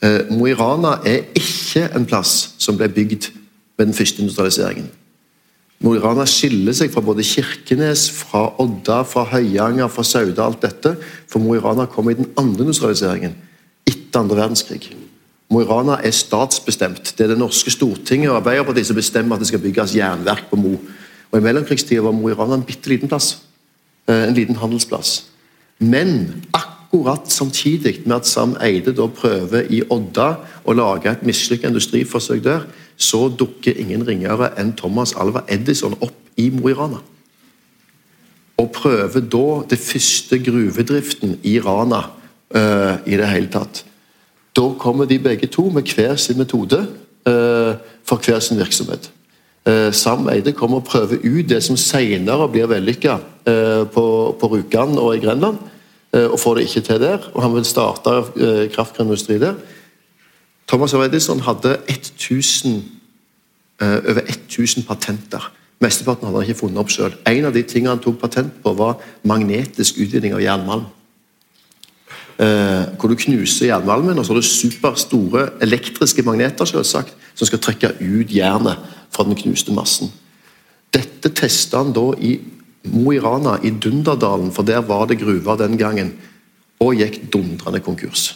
Eh, Mo i Rana er ikke en plass som ble bygd med den første industrialiseringen. Mo i Rana skiller seg fra både Kirkenes, fra Odda, fra Høyanger, fra Sauda, alt dette. For Mo i Rana kom i den andre industrialiseringen, etter andre verdenskrig. Mo i Rana er statsbestemt. Det er det norske Stortinget og Arbeiderpartiet som bestemmer at det skal bygges jernverk på Mo. Og I mellomkrigstida var Mo i Rana en bitte liten plass. Eh, en liten handelsplass. Men akkurat samtidig med at Sam Eide da prøver i Odda å lage et mislykka industriforsøk der, så dukker ingen ringere enn Thomas Alva Edison opp i Mo i Rana. Og prøver da det første gruvedriften i Rana uh, i det hele tatt. Da kommer de begge to med hver sin metode uh, for hver sin virksomhet. Eh, Sam Eide kommer og prøver ut det som senere blir vellykka eh, på, på Rjukan og i Grenland, eh, og får det ikke til der. og Han vil starte kraftindustri der. Thomas Edison hadde 1000, over 1000 patenter. Mesteparten hadde han ikke funnet opp selv. En av de tingene han tok patent på, var magnetisk utvinning av jernmalm. hvor du knuser jernmalmen, og så har du superstore elektriske magneter selvsagt, som skal trekke ut jernet fra den knuste massen. Dette testa han da i Mo i Rana, i Dunderdalen, for der var det gruver den gangen, og gikk dundrende konkurs.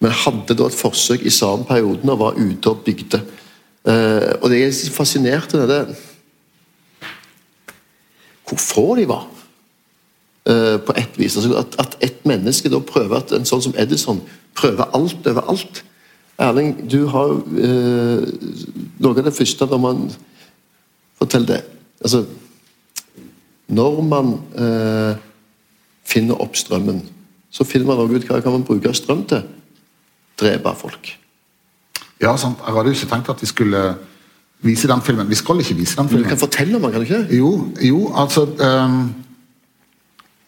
Men hadde da et forsøk i samme perioden og var ute og bygde. Eh, og det er fascinert av det Hvor få de var, eh, på ett vis. Altså at, at et menneske da prøver at en sånn som Edison prøver alt overalt. Erling, du har eh, noe av det første når man Fortell det. Altså Når man eh, finner opp strømmen, så finner man også ut hva kan man bruke strøm til. Drepe folk. Ja, sant. Jeg hadde jo ikke tenkt at vi skulle vise den filmen. Vi skal ikke vise den filmen. Du kan fortelle om den, kan du ikke? Jo, jo altså um,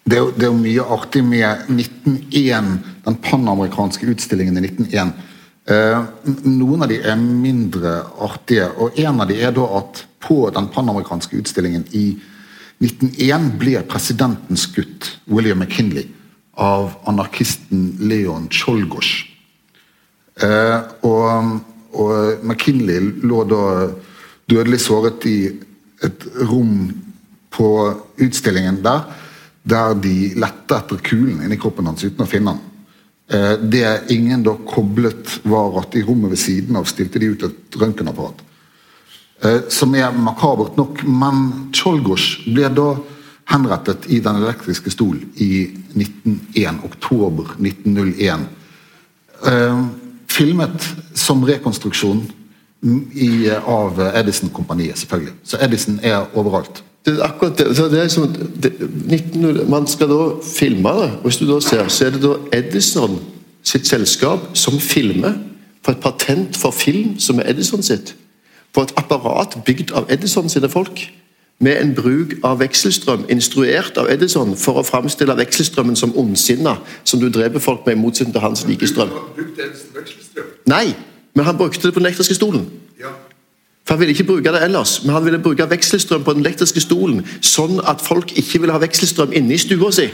det, er jo, det er jo mye artig med 1901, den panamerikanske utstillingen i 1901. Eh, noen av de er mindre artige, og en av de er da at på den panamerikanske utstillingen i 1901 ble presidenten skutt, William McKinley, av anarkisten Leon Czolgosz. Eh, og, og McKinley lå da dødelig såret i et rom på utstillingen der, der de lette etter kulen inni kroppen hans uten å finne den. Eh, det ingen da koblet, var at i rommet ved siden av stilte de ut et røntgenapparat. Eh, som er makabert nok, men Tjolgosj ble da henrettet i Den elektriske stol i 1901, oktober 1901. Eh, filmet som rekonstruksjon i, av Edison-kompaniet, selvfølgelig. Så Edison er overalt. Det er akkurat det. Det er som, det, 1900, man skal da filme det, og hvis du da ser, så er det da Edison sitt selskap som filmer på et patent for film som er Edison sitt. På et apparat bygd av Edison sine folk. Med en bruk av vekselstrøm, instruert av Edison for å framstille vekselstrømmen som ondsinna, som du dreper folk med, i motsetning til hans likestrøm. strøm Nei, men han brukte det på den elektriske stolen. For Han ville ikke bruke det ellers, men han ville bruke vekselstrøm på den elektriske stolen, sånn at folk ikke ville ha vekselstrøm inne i stua si.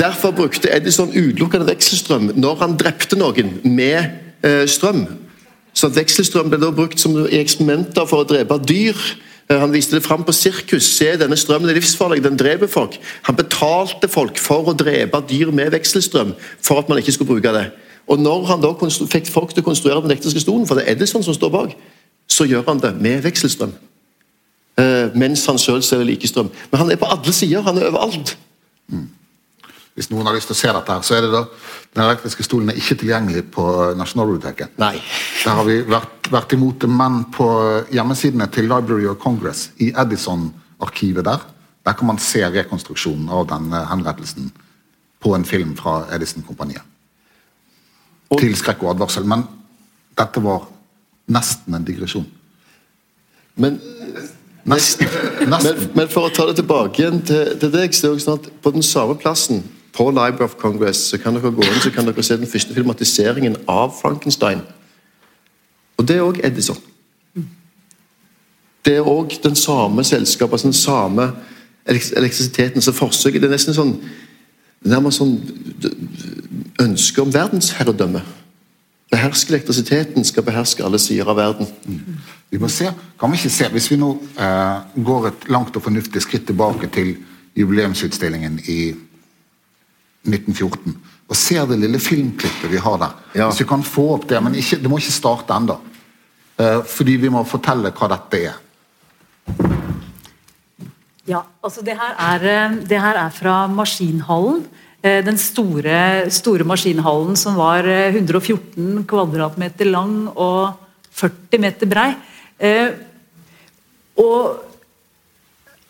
Derfor brukte Edison utelukkende vekselstrøm når han drepte noen med eh, strøm. Så vekselstrøm ble da brukt som i eksperimenter for å drepe dyr. Eh, Han viste det fram på sirkus. Se, denne strømmen er livsfarlig, den dreper folk. Han betalte folk for å drepe dyr med vekselstrøm, for at man ikke skulle bruke det. Og når han da fikk folk til å konstruere den elektriske stolen, for det er Edison som står bak, så gjør han det med vekselstrøm. Eh, mens han sjøl ser likestrøm. Men han er på alle sider, han er overalt. Hvis noen har lyst til å se dette, her, så er det da den elektriske stolen er ikke tilgjengelig på Nasjonalbiblioteket. Nei. Der har vi vært, vært imot det, men på hjemmesidene til Library of Congress, i Edison-arkivet der, der kan man se rekonstruksjonen av den eh, henrettelsen på en film fra Edison-kompaniet. Til skrekk og advarsel. Men dette var nesten en digresjon. Men Nesten. Nesten. men for å ta det tilbake igjen til, til deg, så er det også sånn at på den samme plassen, på Library of Congress, så kan dere gå inn så kan dere se den første filmatiseringen av Frankenstein. Og det er òg Edison. Det er òg den samme selskapet, altså den samme elektrisiteten. som forsøker. det er nesten sånn nærmest sånn ønske om verdensherredømme. Beherske elektrisiteten, skal beherske alle sider av verden. Vi må se, kan vi ikke se, Hvis vi nå eh, går et langt og fornuftig skritt tilbake til jubileumsutstillingen i 1914 og ser det lille filmklippet vi har der Ja. Hvis vi kan få opp det, men ikke, det må ikke starte ennå. Eh, fordi vi må fortelle hva dette er. Ja, altså det her er, eh, det her er fra Maskinhallen. Eh, Den store, store maskinhallen som var eh, 114 kvadratmeter lang og 40 meter brei. Eh, Og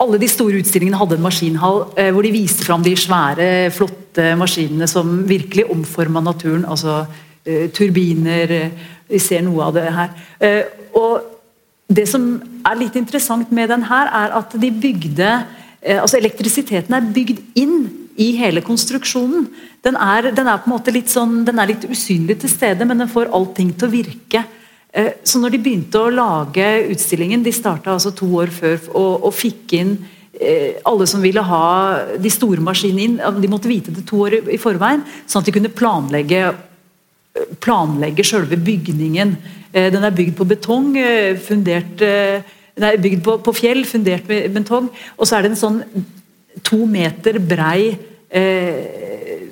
alle de store utstillingene hadde en maskinhall eh, hvor de viste fram de svære, flotte maskinene som virkelig omforma naturen. Altså eh, turbiner eh, Vi ser noe av det her. Eh, og det som er litt interessant med den her, er at de bygde eh, altså Elektrisiteten er bygd inn i hele konstruksjonen. Den er, den er på en måte litt sånn, litt usynlig til stede, men den får allting til å virke. Eh, Så når de begynte å lage utstillingen, de starta altså to år før og, og fikk inn eh, alle som ville ha de store maskinene inn, de måtte vite det to år i, forveien, sånn at de kunne planlegge planlegge selve bygningen. Eh, Den er bygd på betong, fundert nei, bygd på, på fjell, fundert med betong. Og så er det en sånn to meter brei eh,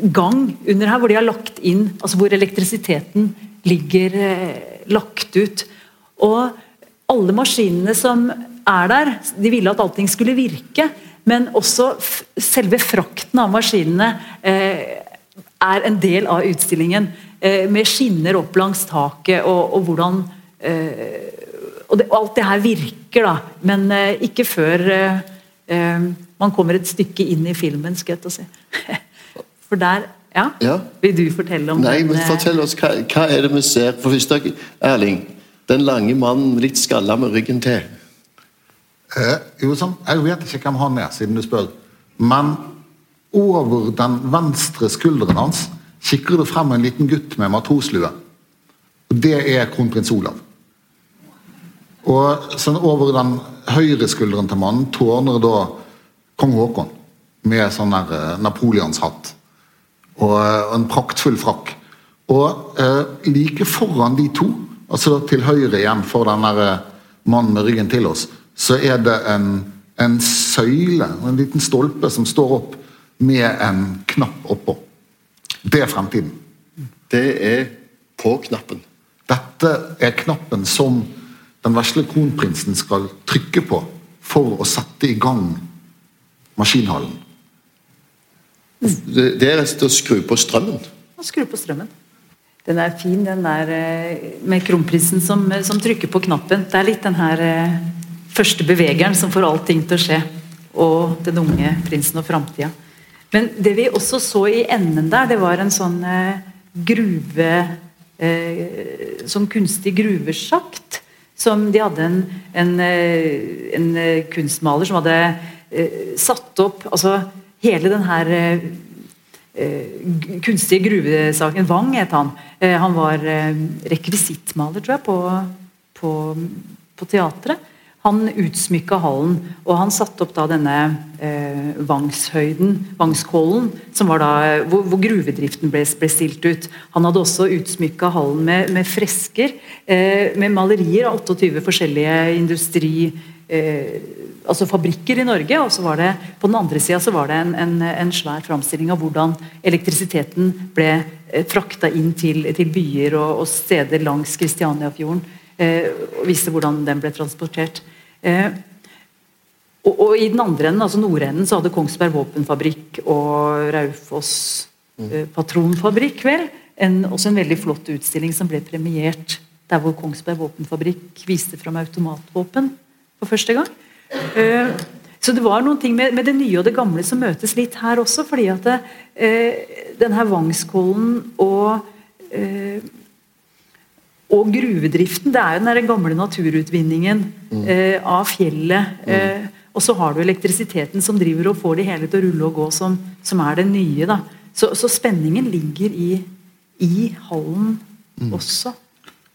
gang under her, hvor de har lagt inn altså Hvor elektrisiteten ligger eh, lagt ut. Og alle maskinene som er der, de ville at allting skulle virke. Men også selve frakten av maskinene eh, er en del av utstillingen. Eh, med skinner opp langs taket, og, og hvordan eh, og, det, alt det her virker, da. Men eh, ikke før man kommer et stykke inn i filmen, skal jeg til å si. For der ja? Ja. Vil du fortelle om Nei, den? men eh, fortell oss, hva, hva er det vi ser? For første, Erling, Den lange mannen litt skalla med ryggen til. Eh, jo, sånn, Jeg vet ikke hvem han er, siden du spør. Men over den venstre skulderen hans kikker det frem en liten gutt med matroslue. Og Det er kronprins Olav. Og sånn over den høyre skulderen til mannen tårner da kong Haakon med sånn der eh, napoleonshatt og og en praktfull frakk. Og eh, like foran de to, altså til høyre igjen for den der eh, mannen med ryggen til oss, så er det en, en søyle, en liten stolpe, som står opp med en knapp oppå. Det er fremtiden. Det er på knappen. Dette er knappen som den vesle kronprinsen skal trykke på for å sette i gang maskinhallen. Det, er rett og å skru på strømmen. Å skru på strømmen. Den er fin, den der eh, med kronprinsen som, som trykker på knappen. Det er litt den her eh, første bevegeren som får allting til å skje. Og den unge prinsen og framtida. Men det vi også så i enden der, det var en sånn eh, gruve eh, Sånn kunstig gruvesjakt. Som de hadde en, en, eh, en eh, kunstmaler som hadde eh, satt opp altså hele den her eh, eh, kunstige gruvesaken Wang het han. Eh, han var rekvisittmaler, tror jeg, på, på, på teatret. Han utsmykka hallen, og han satte opp da denne eh, Vangshøyden, Vangskålen, som var da, hvor, hvor gruvedriften ble, ble, stilt ut. Han hadde også utsmykka hallen med, med fresker, eh, med malerier av 28 forskjellige industri... Eh, altså fabrikker i Norge, og så var det på den andre sida så var det en, en, en svær framstilling av hvordan elektrisiteten ble eh, frakta inn til, til byer og, og, steder langs Kristianiafjorden. Eh, og viste hvordan den ble transportert. Eh, og, og, i den andre enden, altså nordenden, så hadde Kongsberg våpenfabrikk og Raufoss eh, patronfabrikk vel, en, også en veldig flott utstilling som ble premiert der hvor Kongsberg våpenfabrikk viste fram automatvåpen for første gang. Eh, så det var noen ting med, med, det nye og det gamle som møtes litt her også. fordi at det, eh, den her Vangskålen og eh, og gruvedriften, det er jo den gamle naturutvinningen mm. eh, av fjellet. Mm. Eh, og så har du elektrisiteten som driver og får det hele til å rulle og gå, som, som er det nye. da. Så, så spenningen ligger i, i hallen mm. også.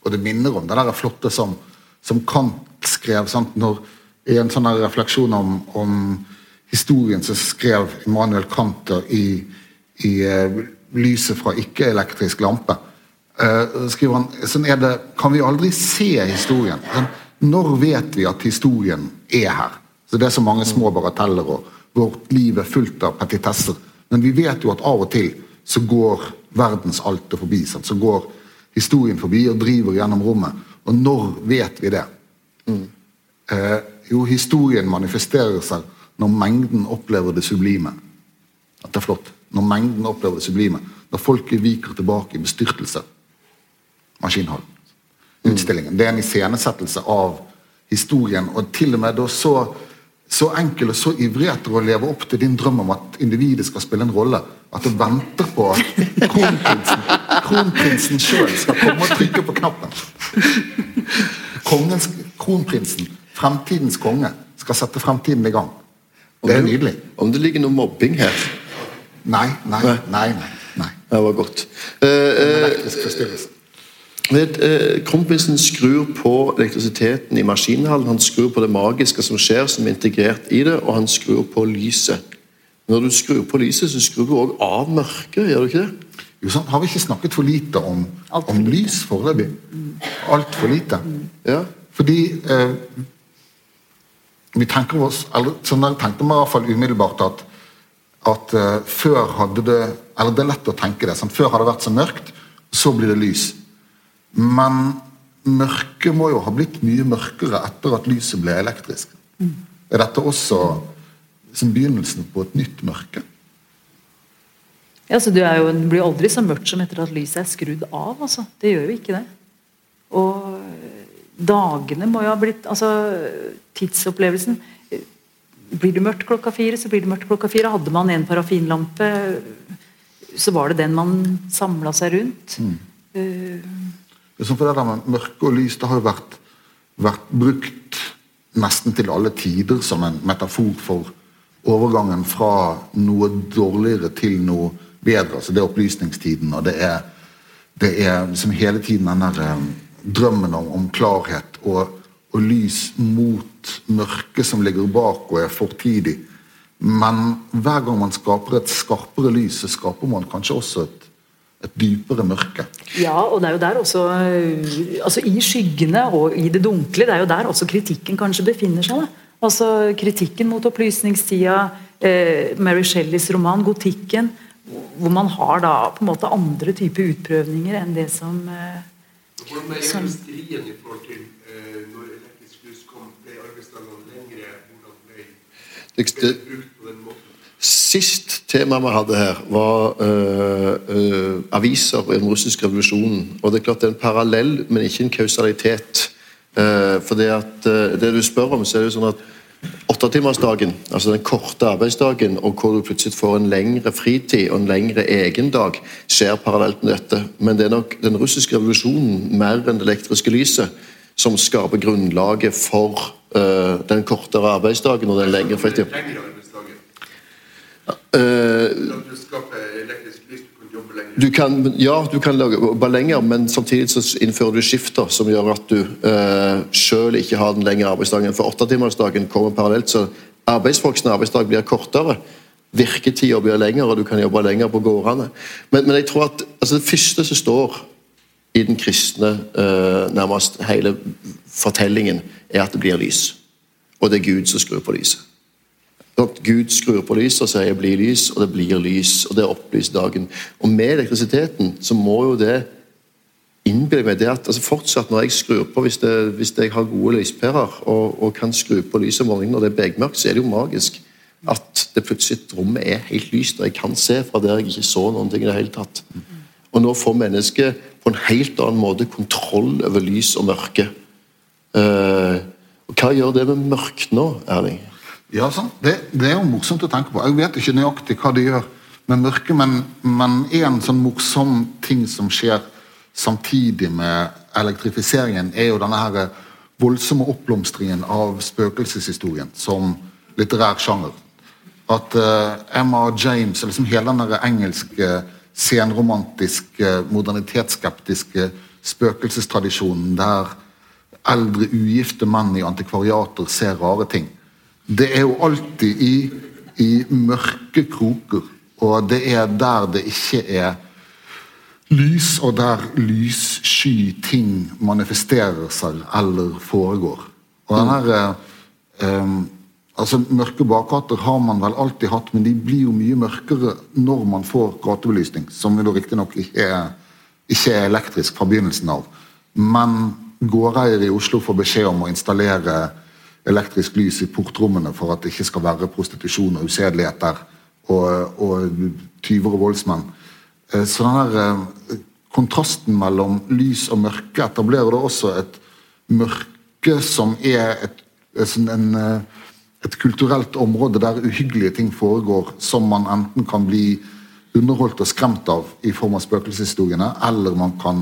Og det minner om det der flotte som, som Kant skrev. Sant? når i en sånn refleksjon om, om, historien så skrev Immanuel Kanter i, i uh, 'Lyset fra ikke-elektrisk lampe'. Uh, skriver han, sånn er det, Kan vi aldri se historien? Sånn, når vet vi at historien er her? Så Det er så mange små bagateller, og vårt liv er fullt av petitesser. Men vi vet jo at av og til så går verdens alter forbi. Sånn, Så går historien forbi og driver gjennom rommet. Og når vet vi det? Mm. Uh, jo, historien manifesterer seg når mengden opplever det sublime. At det er flott. Når mengden opplever det sublime. Når folket viker tilbake i bestyrtelse. Maskinhallen. Utstillingen. Det er en iscenesettelse av historien, og til og med da så, så enkel og så ivrig etter å leve opp til din drøm om at individet skal spille en rolle, at du venter på at kronprinsen, kronprinsen sjøl skal komme og trykke på knappen. Kongens, kronprinsen Fremtidens konge skal sette fremtiden i gang. Det er nydelig. Om det ligger noe mobbing her? Nei, nei, nei. nei, nei. Det var godt. Uh, uh, Kronprinsen skrur på elektrisiteten i maskinhallen. Han skrur på det magiske som skjer, som er integrert i det, og han skrur på lyset. Når du skrur på lyset, så skrur du òg av mørket, gjør du ikke det? Jo, sant. Har vi ikke snakket for lite om, om lys foreløpig? Altfor lite. Ja. Fordi eh, vi tenker oss, eller sånn jeg tenkte meg i hvert fall umiddelbart at, at uh, før hadde det Eller det er lett å tenke det. Sant? før har det vært så mørkt, så blir det lys. Men mørket må jo ha blitt mye mørkere etter at lyset ble elektrisk. Mm. Er dette også som begynnelsen på et nytt mørke? Ja, så Det, jo, det blir aldri så mørkt som etter at lyset er skrudd av. altså. Det gjør jo ikke det. Og dagene må jo ha blitt altså Tidsopplevelsen. Blir det mørkt klokka fire, så blir det mørkt klokka fire. Hadde man en parafinlampe, så var det den man samla seg rundt. Mm. Uh, Liksom for det der med Mørke og lys det har jo vært, vært brukt nesten til alle tider som en metafor for overgangen fra noe dårligere til noe bedre. altså Det er opplysningstiden, og det er, det er liksom hele tiden den der eh, drømmen om, om klarhet og, og, lys mot mørket som ligger bak og er fortidig. Men hver gang man skaper et skarpere lys, så skaper man kanskje også et, et dypere mørke. Ja, og det er jo der også altså I skyggene og i det dunkle, det er jo der også kritikken kanskje befinner seg. da. Altså Kritikken mot opplysningstida, eh, Mary Shelleys roman 'Gotikken', hvor man har da på en måte andre typer utprøvninger enn det som eh, Hvordan er industrien i forhold til eh, når elektrisk lys kom, ble arbeidsdagene lengre? Hvordan ble Det, ble brukt? Sist tema vi hadde her, var øh, øh, aviser i den russiske revolusjonen. Og det er klart det er en parallell, men ikke en kausalitet. Uh, for det at uh, det du spør om, så er det jo sånn at åttetimersdagen, altså den korte arbeidsdagen, og hvor du plutselig får en lengre fritid og en lengre egendag, skjer parallelt med dette. Men det er nok den russiske revolusjonen mer enn det elektriske lyset som skaper grunnlaget for uh, den kortere arbeidsdagen og den lengre fritiden. Lengre arbeidsdager. Eh, For at du lys, du kan ja, du kan lage bare lenger, men samtidig så innfører du skifter som gjør at du uh, sjøl ikke har den lengre arbeidsdagen. For åttetimersdagen kommer parallelt, så arbeidsfolks arbeidsdag blir kortere. Virketida blir lengre, og du kan jobbe lenger på gårdene. Men, men jeg tror at altså, det første som står i den kristne uh, nærmest hele fortellingen, er at det blir lys. Og det er Gud som skrur på lyset. At Gud skrur på lyset og sier 'bli lys', og det blir lys. Og det opplyser dagen. Og med elektrisiteten så må jo det innbille meg det at altså fortsatt når jeg skrur på, hvis, det, hvis jeg har gode lyspærer og, og kan skru på lyset om morgenen når det er begmørkt, så er det jo magisk at det plutselig rommet er helt lyst, og jeg kan se fra der jeg ikke så noen ting i det hele tatt. Og nå får mennesket på en helt annen måte kontroll over lys og mørke. Uh, og hva gjør det med mørkt nå, Erling? Ja. Det, det er jo morsomt å tenke på. Jeg vet ikke nøyaktig hva det gjør med mørket, men, en sånn morsom ting som skjer samtidig med elektrifiseringen, er jo denne her voldsomme oppblomstringen av spøkelseshistorien som litterær sjanger. At uh, Emma James, og liksom hele den engelske senromantiske, modernitetsskeptiske spøkelsestradisjonen der eldre ugifte menn i antikvariater ser rare ting. Det er jo alltid i, i mørke kroker, og det er der det ikke er lys, og der lyssky ting manifesterer seg eller foregår. Og den her eh, eh, altså Mørke bakgater har man vel alltid hatt, men de blir jo mye mørkere når man får gatebelysning, som jo riktignok ikke, ikke er elektrisk fra begynnelsen av. Men gårdeiere i Oslo får beskjed om å installere elektrisk lys i portrommene for at det ikke skal være prostitusjon og usedeligheter og, og tyver og voldsmenn. Eh, Så den der eh, kontrasten mellom lys og mørke etablerer da også et mørke som er et, sånn en, eh, et kulturelt område der uhyggelige ting foregår, som man enten kan bli underholdt og skremt av i form av spøkelseshistoriene, eller man kan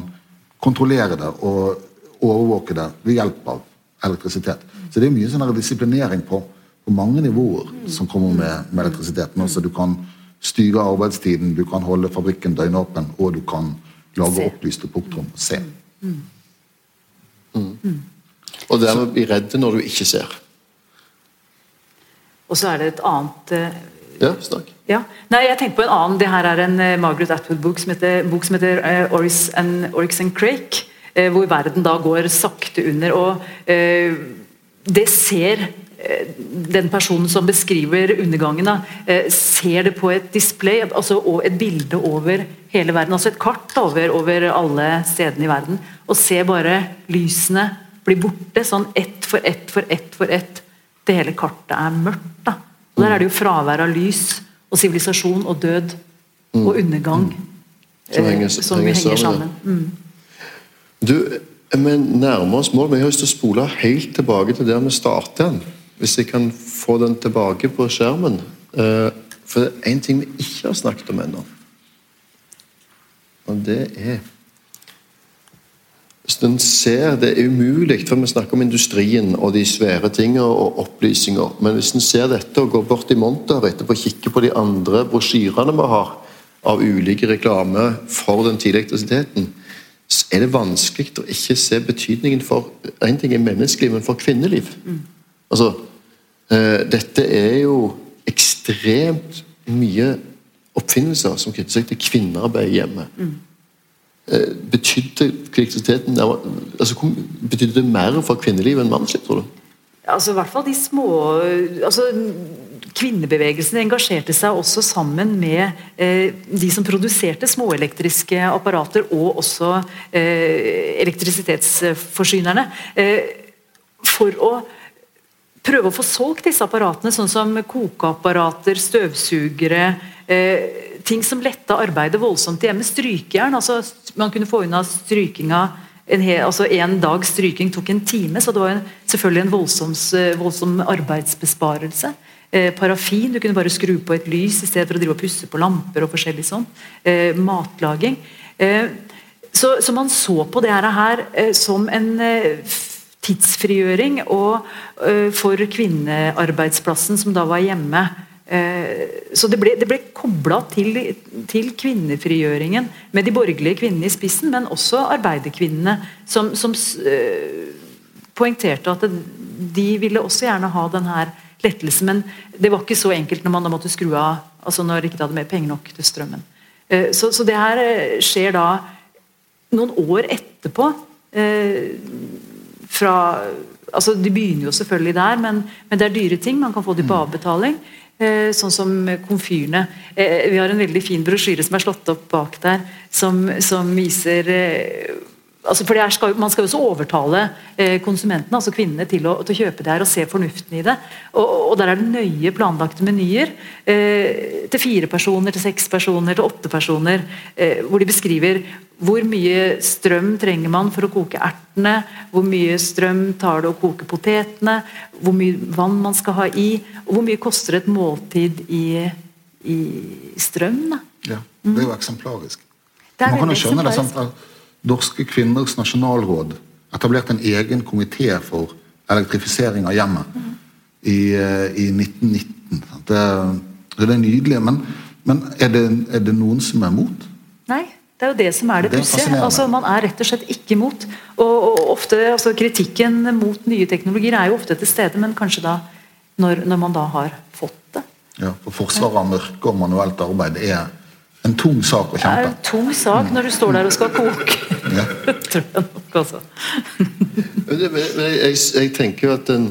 kontrollere det og overvåke det ved hjelp av elektrisitet. Så det er mye sånn disiplinering på, på mange nivåer som kommer med, med elektrisiteten. Altså, du kan styre arbeidstiden, du kan holde fabrikken døgnåpen, og du kan lage Se. opplyste portrom og se. Og dermed bli redd når du ikke ser. Og så er det et annet eh, Ja, snakk. Ja. Nei, jeg tenkte på en annen. Det her er en eh, Margaret Atwood-bok som heter, bok som heter uh, Oryx, and, Oryx and Crake, Uh, hvor verden da går sakte under. og eh, Det ser eh, den personen som beskriver undergangen, eh, ser det på et display, altså et bilde over hele verden. Altså et kart over, over alle stedene i verden. Og ser bare lysene bli borte, sånn ett for ett for ett for ett. Det hele kartet er mørkt. da. Og Der er det jo fravær av lys og sivilisasjon og død og undergang Som eh, henger- som henger henger sammen, sammen. Mm. Du, vi nærmer oss mål, men jeg har lyst til å spole helt tilbake til der vi startet den. Hvis jeg kan få den tilbake på skjermen. Eh, For det er én ting vi ikke har snakket om ennå. Og det er hvis en ser Det er umulig, for vi snakker om industrien og de svære tingene og opplysninger. Men hvis en ser dette og går bort i monter etterpå og kikker på de andre brosjyrene vi har av ulike reklame for den tidlige elektrisiteten, er det vanskelig å ikke se betydningen for En ting er menneskeliv, men for kvinneliv. Altså, eh, dette er jo ekstremt mye oppfinnelser som knytter seg til kvinnearbeid hjemme. Eh, betydde elektrisiteten altså, Betydde det mer for kvinneliv enn mannsliv, tror du? Altså i hvert fall de små altså Kvinnebevegelsen engasjerte seg også sammen med eh, de som produserte småelektriske apparater, og også eh, elektrisitetsforsynerne. Eh, for å prøve å få solgt disse apparatene, sånn som kokeapparater, støvsugere eh, Ting som letta arbeidet voldsomt hjemme. Strykejern. altså Man kunne få unna strykinga en, hel, altså en dags stryking tok en time, så det var en, selvfølgelig en voldsom, voldsom arbeidsbesparelse. Eh, parafin, du kunne bare skru på et lys i stedet for å drive og pusse på lamper og forskjellig sånn. Eh, matlaging. Eh, så, så man så på det her eh, som en eh, tidsfrigjøring og, eh, for kvinnearbeidsplassen som da var hjemme. Eh, Så det ble, det ble kobla til, til kvinnefrigjøringen med de borgerlige kvinnene i spissen, men også arbeiderkvinnene som, som eh, poengterte at de ville også gjerne ha denne lettelsen, men det var ikke så enkelt når man da måtte skru av altså når ikke de hadde mer penger nok til strømmen. Eh, Så, så det her skjer da noen år etterpå. Fra altså De begynner jo selvfølgelig der, men, men det er dyre ting. Man kan få de på avbetaling. Eh, sånn som komfyrene. Eh, vi har en veldig fin brosjyre som er slått opp bak der, som, som viser eh, altså for skal, Man skal jo også overtale eh, konsumentene, altså kvinnene, til å, til å kjøpe det her og se fornuften i det. Og, og Der er det nøye planlagte menyer. Eh, til fire personer, til seks personer, til åtte personer. Eh, hvor de beskriver hvor mye strøm trenger man for å koke ertene, hvor mye strøm tar det å koke potetene, hvor mye vann man skal ha i, og hvor mye koster et måltid i, i strøm. da. Ja, det er jo eksemplarisk. Det er Man kan jo skjønne det eksemplarisk. Norske kvinners nasjonalråd etablerte en egen komité for elektrifisering av hjemmet i, eh, i 1919. Det, det er nydelig, men, men er, det, er det noen som er mot? Nei, det er jo det som er det pussige. Altså, man er rett og slett ikke mot. Og, og ofte, altså, Kritikken mot nye teknologier er jo ofte til stede, men kanskje da når, når man da har fått det. Ja, for Forsvaret av mørke og manuelt arbeid er en tung sak å Det er en tung sak når du står der og skal koke. Ja. Tror jeg nok, altså. Jeg, jeg tenker jo at den,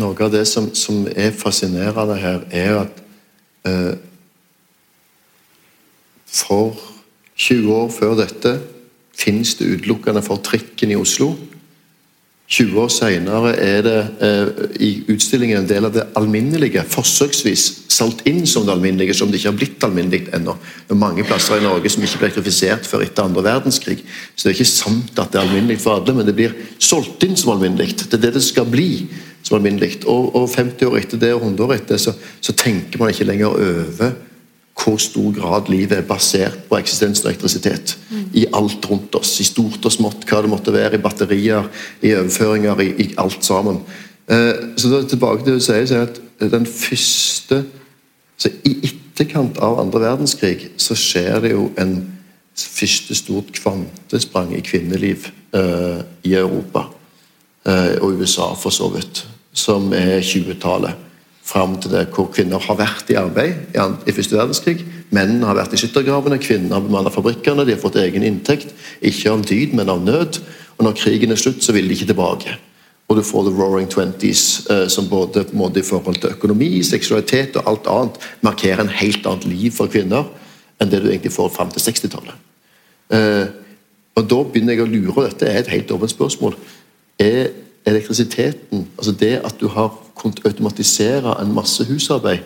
noe av det som, som er fascinerende her, er at eh, for 20 år før dette finnes det utelukkende for trikken i Oslo. 20 år senere er det eh, i utstillingen en del av det alminnelige, forsøksvis salt inn som det alminnelige, som det ikke har blitt alminnelig ennå. Det er mange plasser i Norge som ikke ble elektrifisert før etter andre verdenskrig. Så det er ikke sant at det er alminnelig for alle, men det blir solgt inn som alminnelig. Det er det det skal bli som alminnelig. Og, og 50 år etter det og 100 år etter, så, så tenker man ikke lenger over hvor stor grad livet er basert på eksistensen av elektrisitet. I alt rundt oss. I stort og smått, hva det måtte være. I batterier, i overføringer, i, i alt sammen. Eh, så da tilbake til det du sier, så er at den første så I etterkant av andre verdenskrig så skjer det jo en første stort kvantesprang i kvinneliv eh, i Europa. Eh, og USA, for så vidt. Som er 20-tallet. Fram til det hvor kvinner har vært i arbeid i, første verdenskrig. Mennene har vært i skyttergravene, kvinnene har bemannet fabrikkene, de har fått egen inntekt. Ikke av dyd, men av nød. Og når krigen er slutt, så vil de ikke tilbake. Og du får the roaring twenties, eh, som både på en måte i forhold til økonomi, seksualitet og alt annet markerer en helt annet liv for kvinner enn det du egentlig får fram til 60-tallet. Eh, og da begynner jeg å lure, og dette er et helt åpent spørsmål. Er elektrisiteten, altså det at du har kunnet automatisere en masse husarbeid,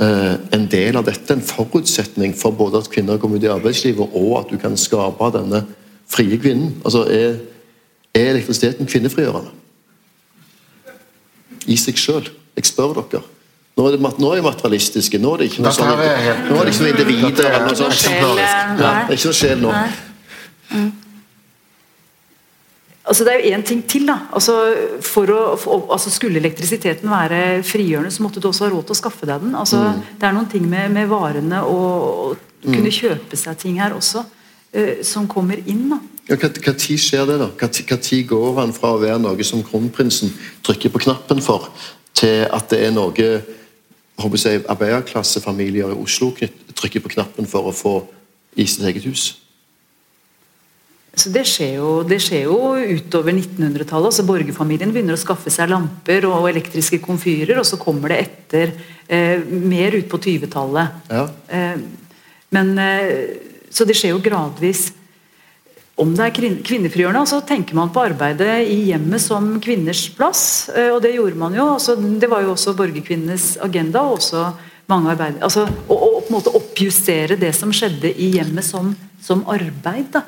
eh, en del av dette, en forutsetning for både at kvinner kommer ut i arbeidslivet, og at du kan skape denne frie kvinnen? Altså, er, er elektrisiteten kvinnefrigjørende? I seg sjøl? Jeg spør dere. Nå er, det, nå er jeg materialistiske. Nå er det ikke noe sånn, er nå er det ikke noe individer Dette er eller noe sånt. Ja, det er ikke noe sjel nå. Altså Det er jo én ting til. da altså for å, for, altså Skulle elektrisiteten være frigjørende, så måtte du også ha råd til å skaffe deg den. altså Det er noen ting med, med varene og, og kunne kjøpe seg ting her også, uh, som kommer inn. da Ja, hva, tid skjer det, da? Hva tid går han fra å være noe som kronprinsen trykker på knappen for, til at det er noe håper jeg, arbeiderklassefamilier i Oslo trykker på knappen for å få i sitt eget hus? Så det skjer jo, det skjer jo utover 1900-tallet. altså Borgerfamilien begynner å skaffe seg lamper og elektriske komfyrer, og så kommer det etter eh, mer ut på 20-tallet. Ja. Eh, men eh, Så det skjer jo gradvis. Om det er kvin- kvinnefrigjørende, så tenker man på arbeidet i hjemmet som kvinners plass. eh, Og det gjorde man jo. Altså, det var jo også borgerkvinnenes agenda. og også mange arbeid, altså, å, å på en måte oppjustere det som skjedde i hjemmet som, som arbeid. da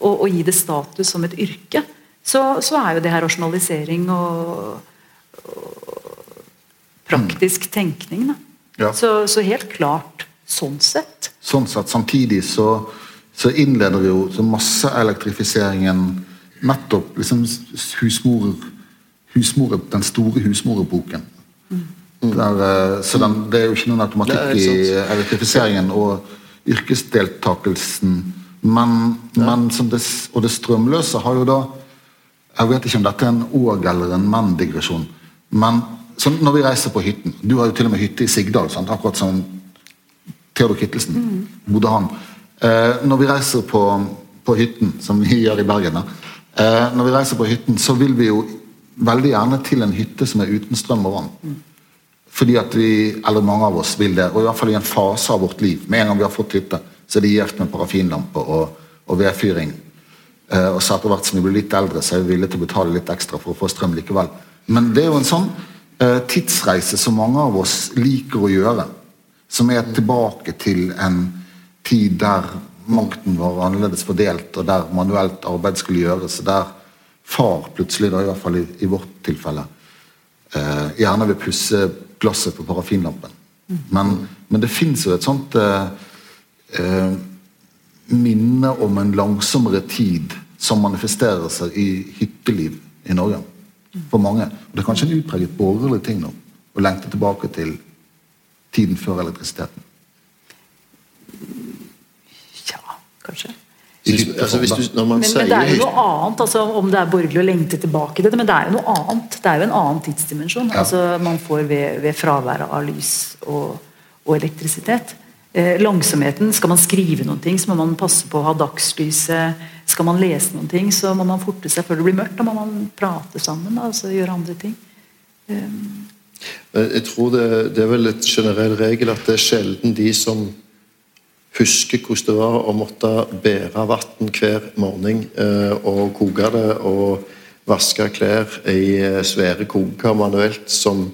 og, og gi det status som et yrke, så, så er jo det her rasjonalisering og, og praktisk tenkning. Da. Ja. Så, så helt klart sånn sett. Sånn sett, Samtidig så, så innleder jo så masseelektrifiseringen nettopp liksom husmor, husmor, den store husmorepoken. Der, eh, så den, det er jo ikke noen automatikk i elektrifiseringen og yrkesdeltakelsen. Men, men det, og det strømløse har jo da Jeg vet ikke om dette er en åg- eller en men-digresjon. Men når vi reiser på hytten Du har jo til og med hytte i Sigdal, sant? akkurat som Theodor Kittelsen. Bodde han. Eh, når vi reiser på, på hytten, som vi gjør i Bergen, eh, når vi reiser på hytten, så vil vi jo veldig gjerne til en hytte som er uten strøm og vann. Fordi at vi, eller mange av oss vil det, og i hvert fall i en fase av vårt liv. Med en gang vi har fått hytte, så er det gjevt med parafinlampe og, og vedfyring. Eh, og så etter hvert som vi blir litt eldre, så er vi villige til å betale litt ekstra for å få strøm likevel. Men det er jo en sånn eh, tidsreise som mange av oss liker å gjøre. Som er tilbake til en tid der makten var annerledes fordelt, og der manuelt arbeid skulle gjøres. og Der far plutselig, da, i hvert fall i, i vårt tilfelle, eh, gjerne vil pusse glasset på parafinlampen. Men, men det fins jo et sånt eh, eh, minne om en langsommere tid som manifesterer seg i hytteliv i Norge. For mange. Og det er kanskje en utpreget borgerlig ting nå å lengte tilbake til tiden før elektrisiteten. Ja, kanskje. Synes- altså, hvis du, når man Men, sier men det er jo noe annet, altså, om det er borgerlig å lengte tilbake til det, men det er jo noe annet. Det er jo en annen tidsdimensjon. Ja. Altså, man får ved, ved fraværet av lys og, og elektrisitet. Eh, langsomheten, Skal man skrive noen ting, så må man passe på å ha dagslyset. Skal man lese noen ting, så må man forte seg før det blir mørkt. Da må man prate sammen, da, altså gjøre andre ting. Men Jeg tror det, det er vel et generell regel at det er sjelden de som husker hvordan det var å måtte bære vann hver morgen eh, og koke det og vaske klær i eh, svære koker manuelt, som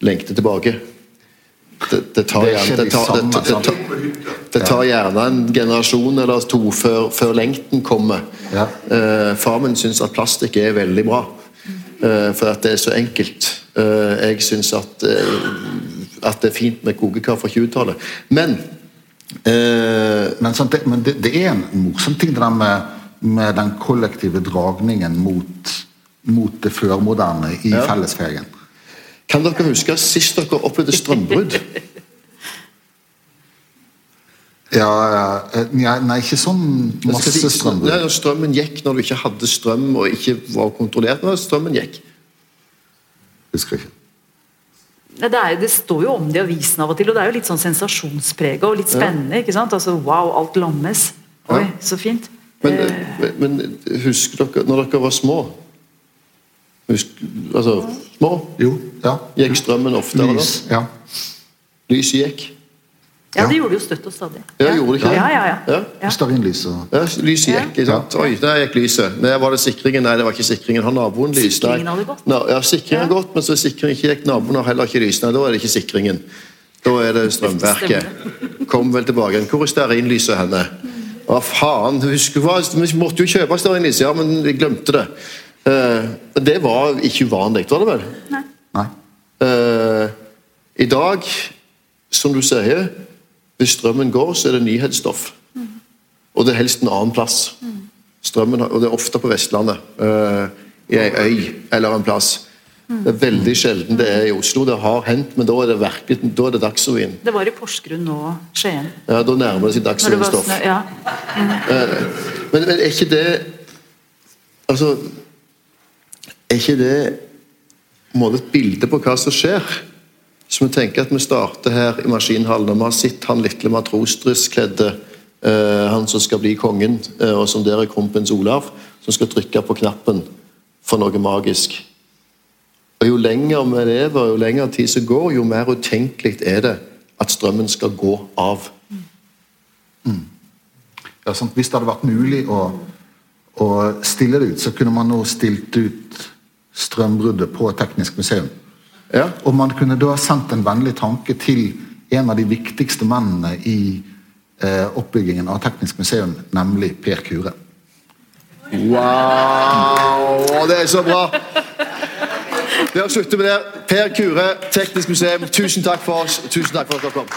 lengter tilbake. Det, det, tar Det er gjerne, det, de tar, det tar gjerne en generasjon eller to før, før lengten kommer. Ja. Uh, far min syns at plastikk er veldig bra, uh, for at det er så enkelt. Uh, jeg syns at, at det er fint med kokekar fra 20-tallet. Men Men, det, men det, det er en morsom ting det der med, med den kollektive dragningen mot, mot det førmoderne i Ja. fellesferien. Kan dere huske sist dere opplevde strømbrudd? Ja, ja, eh, nei, nei, ikke sånn masse Nei, strømbrudd. når strømmen gikk når du ikke hadde strøm og ikke var kontrollert. Når strømmen gikk. Husker ikke. Det, er, det står jo om det i avisen av og til, og det er jo litt sånn sensasjonsprega og litt spennende. ikke sant? Altså, Wow, alt lammes. Oi, Ja. så fint. Men, Eh, men husker dere når dere var små? Husk, altså, små? Jo, ja. Gikk strømmen oftere Lys. da? Ja. Lyset gikk? ja, det gjorde det jo støtt og stadig. Ja, gjorde det ikke? Ja, ja, ja. Ja. ja. Stearinlys og Ja, lyset gikk. ikke sant? Oi, der gikk lyset. Nei, var det sikringen? Nei, det var ikke sikringen. Har naboen lys? Sikringen hadde gått. Nei, ja, sikringen Ja. har gått, men så sikringen ikke gikk. Naboen har heller ikke lys. Nei, da er det ikke sikringen. Da er det strømverket. Kom vel tilbake igjen. Hvor er stearinlyset henne? Hva faen? Husk, hva? Vi måtte jo kjøpe stearinlys, ja, men vi glemte det. Eh, det var ikke uvanlig, var det vel? Nei. Eh, I dag, som du sier, hvis strømmen går, så er det nyhetsstoff. Og det er helst en annen plass. Strømmen, og det er ofte på Vestlandet. Eh, i ei øy eller en plass. Det er veldig sjelden det er i Oslo. Det har hendt, men da er det verket, da er det Dagsrevyen. Det var i Porsgrunn nå, Skien. Ja, Da nærmer det seg Dagsrevyen-stoff. ja. Men, men er ikke det Altså Er ikke det måte et bilde på hva som skjer? Så vi tenker at vi starter her i maskinhallen, og vi har sett han lille matrosdresskledde, uh, han som skal bli kongen, uh, og som der er kronprins Olav, som skal trykke på knappen for noe magisk. Og Jo lenger vi lever, jo lenger tid som går, jo mer utenkelig er det at strømmen skal gå av. Ja, sant? Hvis det hadde vært mulig å, å stille det ut, så kunne man nå stilt ut strømbruddet på Teknisk museum. Ja, Og man kunne da sendt en vennlig tanke til en av de viktigste mennene i eh, oppbyggingen av Teknisk museum, nemlig Per Kure. Wow! Det er så bra! Vi har sluttet med det. Per Kure, Teknisk museum, tusen takk for oss. Tusen takk for at dere kom.